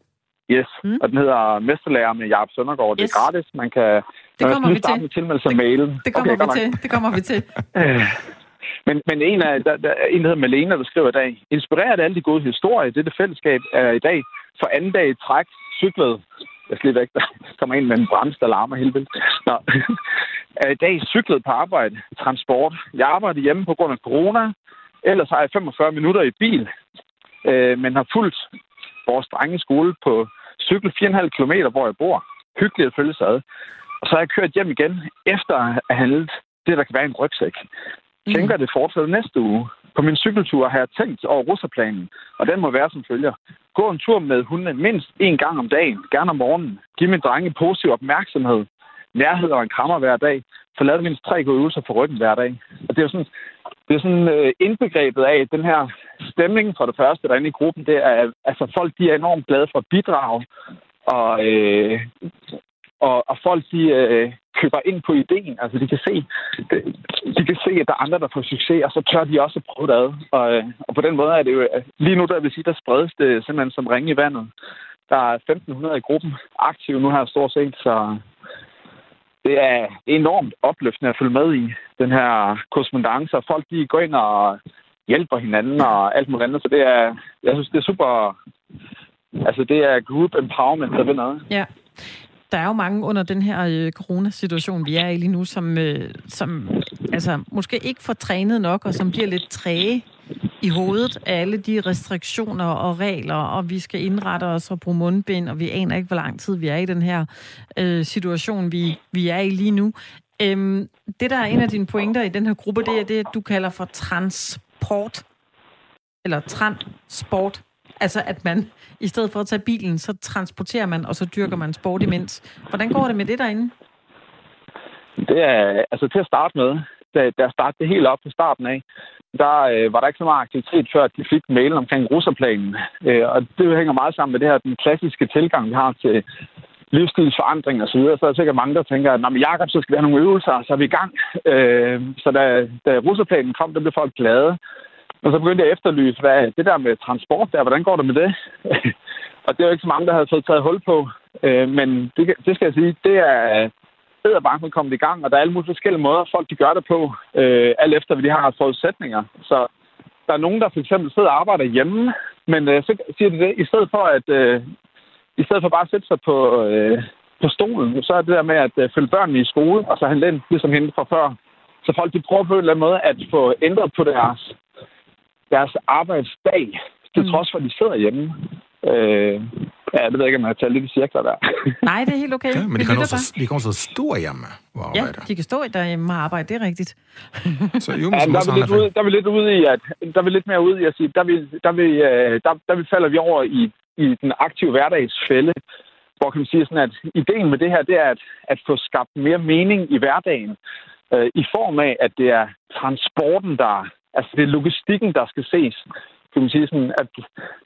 Yes, Mm. og den hedder Mesterlærer med Jacob Søndergaard. Det Yes. er gratis. Man kan, Det kommer vi til. med tilmeldelse af mailen. Det kommer godt vi til. Det kommer vi til. Øh, Men, men en, af, der, der, en, der hedder Malena, der skriver i dag, inspireret af alle de gode historier, dette fællesskab er i dag for anden dag i træk cyklet. Jeg skal lige væk, der kommer ind med en bremse, der larmer helt vildt. Nå. er i dag cyklet på arbejde, transport. Jeg arbejder hjemme på grund af corona. Ellers har jeg 45 minutter i bil, øh, men har fulgt vores drenge skole på cykel 4,5 km, hvor jeg bor. Hyggeligt at følge sig ad. Og så har jeg kørt hjem igen, efter at have handlet det, der kan være en rygsæk. Tænker, det fortsætter næste uge. På min cykeltur har jeg tænkt over russerplanen, og den må være som følger. Gå en tur med hundene mindst en gang om dagen, gerne om morgenen. Giv min drenge positiv opmærksomhed, nærhed og en krammer hver dag. Så lav mindst tre gode øvelser for ryggen hver dag. Og det er jo sådan, det er sådan øh, indbegrebet af den her stemning for det første derinde i gruppen. Det er, altså folk de er enormt glade for at bidrage, og, øh, og, og folk de øh, køber ind på ideen. Altså de kan se, de kan se, at der er andre, der får succes, og så tør de også at prøve det ad. Og, øh, og på den måde er det jo, øh, lige nu der vil sige, der spredes det simpelthen som ringe i vandet. Der er 1.500 i gruppen aktive nu her stort set, så det er enormt opløftende at følge med i den her korrespondence, og folk de går ind og hjælper hinanden og alt muligt andet, så det er, jeg synes, det er super, altså det er group empowerment, der ved noget. Ja. Der er jo mange under den her øh, coronasituation, vi er i lige nu, som, øh, som altså, måske ikke får trænet nok, og som bliver lidt træge i hovedet af alle de restriktioner og regler, og vi skal indrette os og bruge mundbind, og vi aner ikke, hvor lang tid vi er i den her øh, situation, vi, vi er i lige nu. Øhm, det, der er en af dine pointer i den her gruppe, det er det, du kalder for transport, eller transport. Altså, at man i stedet for at tage bilen, så transporterer man, og så dyrker man sport imens. Hvordan går det med det derinde? Det er, altså til at starte med, da, da jeg startede helt op fra starten af, der øh, var der ikke så meget aktivitet, før de fik mailen omkring russerplanen. Øh, og det hænger meget sammen med det her, den klassiske tilgang, vi har til livsstilsforandring og så videre, så er der sikkert mange, der tænker, at Jacob, så skal vi have nogle øvelser, så er vi i gang. Øh, så da, da russerplanen kom, der blev folk glade. Og så begyndte jeg at efterlyse, hvad det der med transport der, hvordan går det med det? og det er jo ikke så mange, der havde fået taget hul på. Øh, men det, det skal jeg sige, det er bedre banken kommet i gang, og der er alle mulige forskellige måder, folk de gør det på, øh, alt efter hvad de har forudsætninger. Så der er nogen, der for eksempel sidder og arbejder hjemme, men øh, så siger de det, i stedet for at øh, i stedet for bare at sætte sig på, øh, på stolen, så er det der med at øh, følge børnene i skole, og så handle ind, ligesom hende fra før. Så folk de prøver på en eller anden måde at få ændret på deres, deres arbejdsdag, til mm. trods for, at de sidder hjemme. Øh, ja, det ved jeg ikke, om jeg har talt lidt i cirkler der. Nej, det er helt okay. Ja, men de kan, også, de kan også stå hjemme og arbejde. Ja, de kan stå derhjemme og arbejde, det er rigtigt. så jo, ja, der, er vi lidt ude, der er vi lidt ude i, at der er vi lidt mere ude i at sige, der, vi, der, vi, øh, der, der vi falder vi over i i den aktive hverdagsfælde, hvor kan man sige sådan, at ideen med det her, det er at, at få skabt mere mening i hverdagen, øh, i form af, at det er transporten, der, altså det er logistikken, der skal ses. Kan man sige sådan, at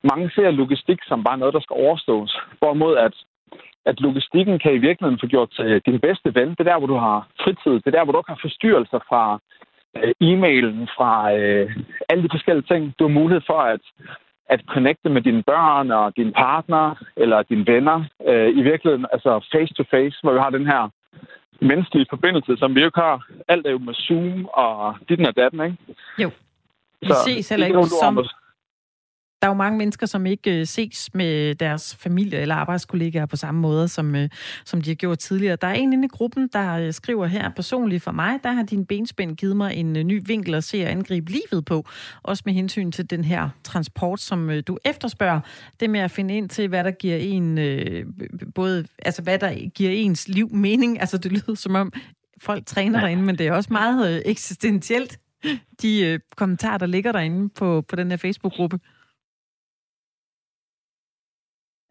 mange ser logistik som bare noget, der skal overstås. Hvorimod at, at logistikken kan i virkeligheden få gjort til din bedste ven. Det er der, hvor du har fritid. Det er der, hvor du ikke har forstyrrelser fra øh, e-mailen, fra øh, alle de forskellige ting. Du har mulighed for at at connecte med dine børn og din partner eller dine venner. Øh, I virkeligheden, altså face-to-face, hvor vi har den her menneskelige forbindelse, som vi jo ikke har. Alt er jo med Zoom og dit og datten, ikke? Jo. Vi så, ses heller ikke som, der er jo mange mennesker, som ikke øh, ses med deres familie eller arbejdskollegaer på samme måde, som, øh, som de har gjort tidligere. Der er en inde i gruppen, der øh, skriver her, personligt for mig, der har din benspænd givet mig en ny vinkel at se og angribe livet på. Også med hensyn til den her transport, som du efterspørger. Det med at finde ind til, hvad der giver en, både, altså hvad der giver ens liv mening. Altså det lyder som om, folk træner derinde, men det er også meget eksistentielt, de kommentarer, der ligger derinde på, på den her Facebook-gruppe.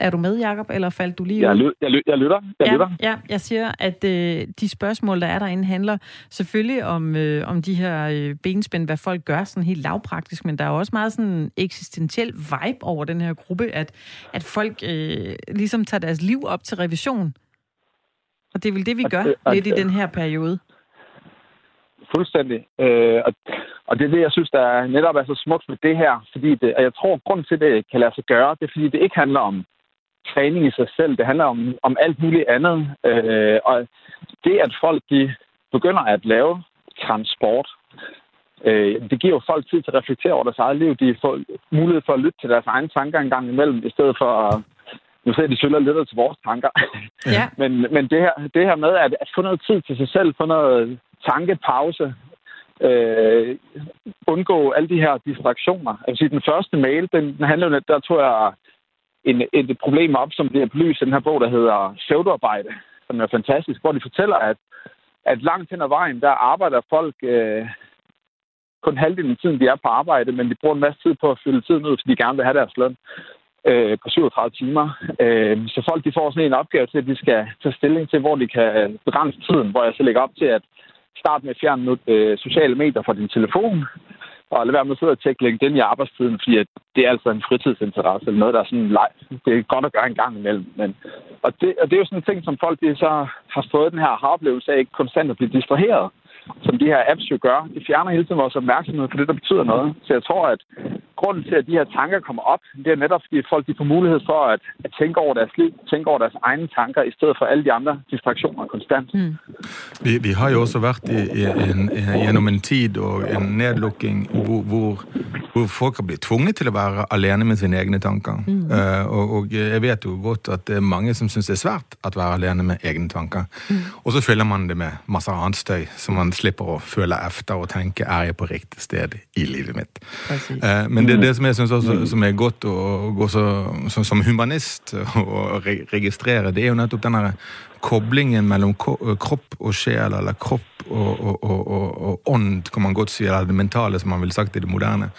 Er du med, Jacob, eller faldt du lige? Jeg, ly- jeg, ly- jeg lytter. Jeg ja, lytter. Ja, jeg siger, at øh, de spørgsmål, der er derinde, handler selvfølgelig om, øh, om de her øh, benspænd, hvad folk gør sådan helt lavpraktisk, men der er også meget sådan eksistentiel vibe over den her gruppe, at, at folk øh, ligesom tager deres liv op til revision. Og det er vel det, vi gør det, lidt i den her periode. Fuldstændig. Øh, og, og det er det, jeg synes, der er netop er så smukt med det her. Fordi det, og jeg tror, at grunden til, at det kan lade sig gøre, det er, fordi det ikke handler om træning i sig selv. Det handler om, om alt muligt andet. Øh, og det, at folk de begynder at lave transport, øh, det giver jo folk tid til at reflektere over deres eget liv. De får mulighed for at lytte til deres egne tanker en gang imellem, i stedet for at nu ser de sølger lidt til vores tanker. Ja. men men det, her, det her med at, at få noget tid til sig selv, få noget tankepause, øh, undgå alle de her distraktioner. Altså den første mail, den, den handler jo, der tror jeg, en, et problem op, som bliver belyst i den her bog, der hedder Søvdearbejde, som er fantastisk, hvor de fortæller, at, at langt hen ad vejen, der arbejder folk øh, kun halvdelen af tiden, de er på arbejde, men de bruger en masse tid på at fylde tiden ud, fordi de gerne vil have deres løn øh, på 37 timer. Øh, så folk de får sådan en opgave til, at de skal tage stilling til, hvor de kan øh, begrænse tiden, hvor jeg så lægger op til at starte med at fjerne øh, sociale medier fra din telefon, og lade være med at sidde og tjekke LinkedIn i arbejdstiden, fordi at det er altså en fritidsinteresse, eller noget, der er sådan leg. Det er godt at gøre en gang imellem. Men, og, det, og det er jo sådan en ting, som folk de så har fået den her oplevelse af ikke konstant at blive distraheret som de her apps jo gør. De fjerner hele tiden vores opmærksomhed på det, der betyder noget. Så jeg tror, at grunden til, at de her tanker kommer op, det er netop, fordi folk de får mulighed for at, at tænke over deres liv, tænke over deres egne tanker, i stedet for alle de andre distraktioner konstant. Mm. Vi, vi har jo også været i, i en, gjennom en tid og en nedlukking hvor, hvor, hvor folk har blitt tvunget til å være alene med sine egne tanker. Mm. Uh, og, og, jeg vet jo godt at det er mange som syns det er svært å være alene med egne tanker. Mm. Og så fyller man det med masse annet støy som man slipper å føle efter og tenke er jeg på riktig sted i livet mitt. Uh, men det, det som jeg syns også som er godt å gå så, så, som humanist å registrere, det er jo nettopp denne koblingen mellom kropp og sjel, eller kropp og, og, og, og, ånd, kan man godt si, eller det mentale, som man ville sagt i det moderne.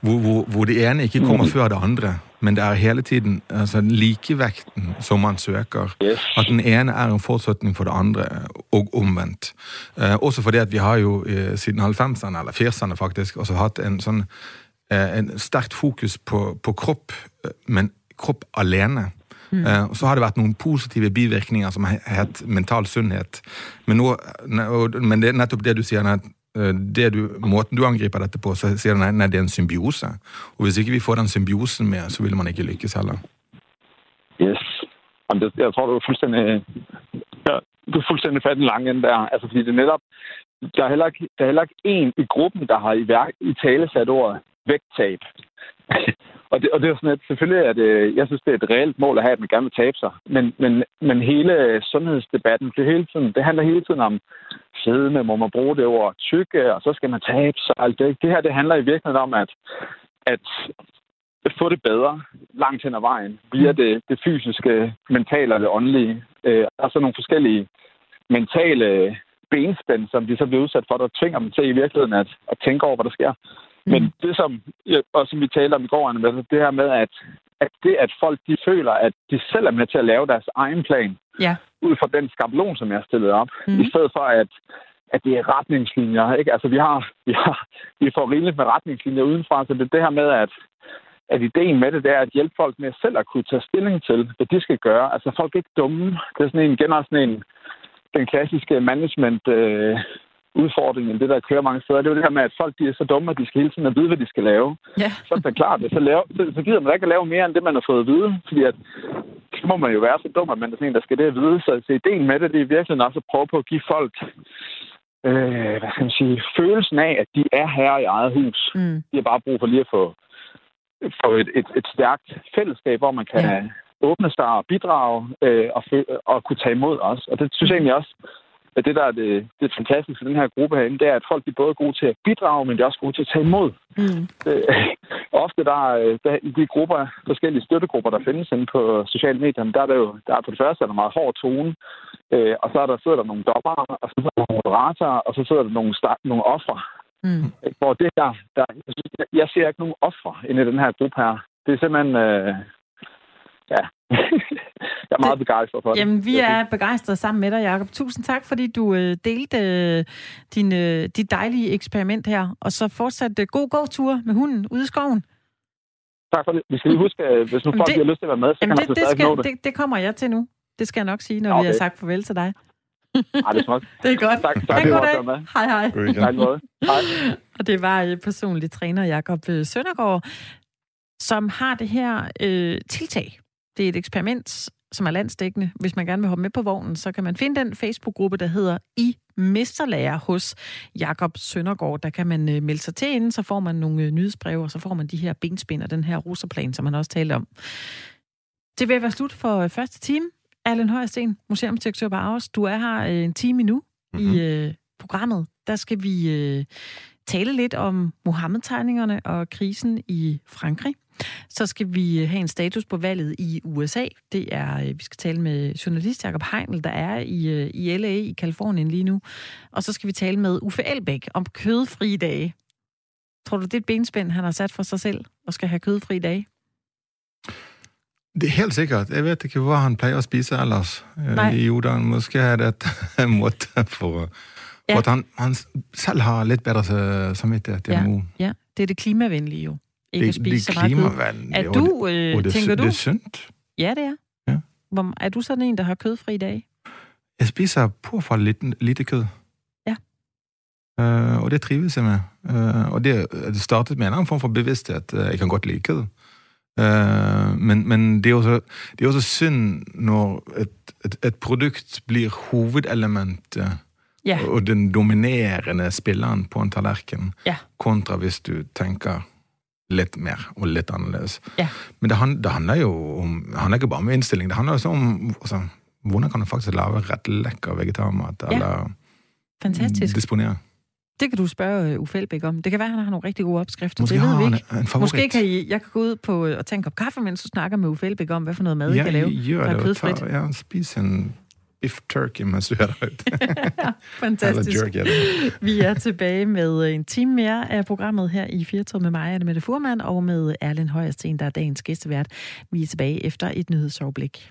hvor, hvor, hvor det ene ikke kommer før det andre, men det er hele tiden altså, likevekten som man søker. At den ene er en forutsetning for det andre, og omvendt. Eh, også fordi at vi har jo eh, siden 90'erne, eller 80'erne faktisk, også hatt en sånn eh, en sterkt fokus på, på kropp, eh, men kropp alene. Eh, Så har det vært noen positive bivirkninger som he- het mental sunnhet. Men, nå, men det er nettopp det du sier, at eh, det du, måten du angriper dette på, så sier du nei, nei, det er en symbiose. Og hvis ikke vi får den symbiosen med, så vil man ikke lykkes heller. Yes. Jamen, det, jeg tror, du er fuldstændig, ja, du er fuldstændig fat i den lange ende der. Altså, fordi det er netop, der er heller ikke, der er heller ikke en i gruppen, der har i, værk, i tale sat ordet vægttab. Og, det, og det er jo sådan, at selvfølgelig er det, jeg synes, det er et reelt mål at have, at man gerne vil tabe sig. Men, men, men hele sundhedsdebatten, det, hele tiden, det handler hele tiden om fedme, må man bruge det ord tykke, og så skal man tabe sig. Alt det, det her, det handler i virkeligheden om, at, at få det bedre langt hen ad vejen via det, det fysiske, mentale og det åndelige. Øh, der er så nogle forskellige mentale benspænd, som de så bliver udsat for, der tvinger dem til i virkeligheden at, at tænke over, hvad der sker. Men det, som, og som vi talte om i går, altså det her med, at, at det, at folk de føler, at de selv er med til at lave deres egen plan, Ja. ud fra den skabelon, som jeg har stillet op, mm. i stedet for, at, at det er retningslinjer. Ikke? Altså, vi har, vi har vi får rigeligt med retningslinjer udenfra, så det er det her med, at, at ideen med det, det er at hjælpe folk med selv at kunne tage stilling til, hvad de skal gøre. Altså, folk er ikke dumme. Det er sådan en, igen også sådan en, den klassiske management øh, udfordring, eller det, der kører mange steder. Det er jo det her med, at folk de er så dumme, at de skal hele tiden at vide, hvad de skal lave Ja. så er det klart, så, lave, så, så gider man da ikke at lave mere end det, man har fået at vide. Fordi at, så må man jo være så dum, at man er sådan en, der skal det at vide. Så, så ideen med det, det er virkelig også at prøve på at give folk øh, hvad skal man sige, følelsen af, at de er her i eget hus. Mm. De har bare brug for lige at få, få et, et, et stærkt fællesskab, hvor man kan Ja. åbne sig og bidrage øh, og, og kunne tage imod os. Og det synes jeg egentlig også, at det, der er det, det fantastiske i den her gruppe herinde, det er, at folk de er både gode til at bidrage, men de er også gode til at tage imod. Mm. Øh, ofte der, er- der i de grupper, forskellige støttegrupper, der findes inde på sociale medier, der er der jo der er på det første er der meget hård tone, øh, og så er der, sidder der nogle dommer, og så sidder der nogle moderatorer, og så sidder der nogle, sta- nogle ofre. Mm. Hvor det der, der jeg, synes, jeg, jeg ser ikke nogen ofre inde i den her gruppe her. Det er simpelthen, øh, ja, jeg er meget begejstret for det. Jamen, vi er begejstrede sammen med dig, Jacob. Tusind tak, fordi du øh, delte øh, din, øh, dit dejlige eksperiment her. Og så fortsat øh, god gåtur med hunden ude i skoven. Tak for det. Vi skal lige huske, at hvis nu folk det- det, har lyst til at være med, så Jamen, kan det, man det, altså nå skal, det. det, det kommer jeg til nu. Det skal jeg nok sige, når Ja, vi har okay. sagt farvel til dig. Ej, det er smukt. Det er godt. Tak, tak, Ha' en det. Hej, hej. God. Tak. Hej. Og det var øh, personlig træner Jakob øh, Søndergaard, som har det her øh, tiltag. Det er et eksperiment, som er landsdækkende. Hvis man gerne vil hoppe med på vognen, så kan man finde den Facebook-gruppe, der hedder I Mesterlærer hos Jakob Søndergaard. Der kan man øh, melde sig til inden, så får man nogle øh, nyhedsbreve, og så får man de her benspænd og den her rosaplan, som man også talte om. Det vil være slut for øh, første time. Allen Højersten, museumsdirektør på Aarhus. Du er her en time nu mm-hmm. i øh, programmet. Der skal vi øh, tale lidt om Mohammed-tegningerne og krisen i Frankrig. Så skal vi øh, have en status på valget i USA. Det er, øh, vi skal tale med journalist Jacob Heinl, der er i, øh, i LA i Kalifornien lige nu. Og så skal vi tale med Uffe Elbæk om kødfri dage. Tror du, det er et benspænd, han har sat for sig selv, og skal have kødfri dage? Det er helt sikkert. Jeg vet ikke hva han pleier å spise ellers eh, Nei. i Jordan. Måske er det et måte for, for Ja. at han, han selv har litt bedre s- samvittighet Ja. imot. Ja, det er det klimavenlige jo. Ikke at Det, det spise så meget kød. Er du, det, øh, og det, tænker det du? er sunt. Ja, det er. Ja. Hvor, er du sådan en, der har kødfri dag? Jeg spiser påfallende lite, lite kød. Ja. Eh, og det trives jeg med. Eh, og det, det startet med en annen form for bevissthet. Eh, Jeg kan godt like kød. Eh, men men det, er også, det er også synd når et, et, et produkt blir hovedelementet Ja. og den dominerende spilleren på en tallerken, Ja. kontra hvis du tenker litt mer og litt annerledes. Ja. Men det, han- det handler jo om det handler ikke bare om innstilling. Det handler også om altså, hvordan kan du faktisk lage rett lekker vegetarmat, Ja. eller Fantastisk. disponere. Det kan du spørge øh, Uffe Elbæk om. Det kan være, at han har nogle rigtig gode opskrifter. Måske det ved har vi han ikke. en favorit. Måske kan I, jeg kan gå ud på øh, og tage en kop kaffe, mens du snakker med Uffe Elbæk om, hvad for noget mad I ja, kan lave. der er det. kødfrit. Ta, ja, spis en beef turkey, mens du hører. Fantastisk. Jerk, ja. Vi er tilbage med en time mere af programmet her i Firtoget med mig, Anne Mette Furman, og med Erlend Højersten, der er dagens gæstevært. Vi er tilbage efter et nyhedsoverblik.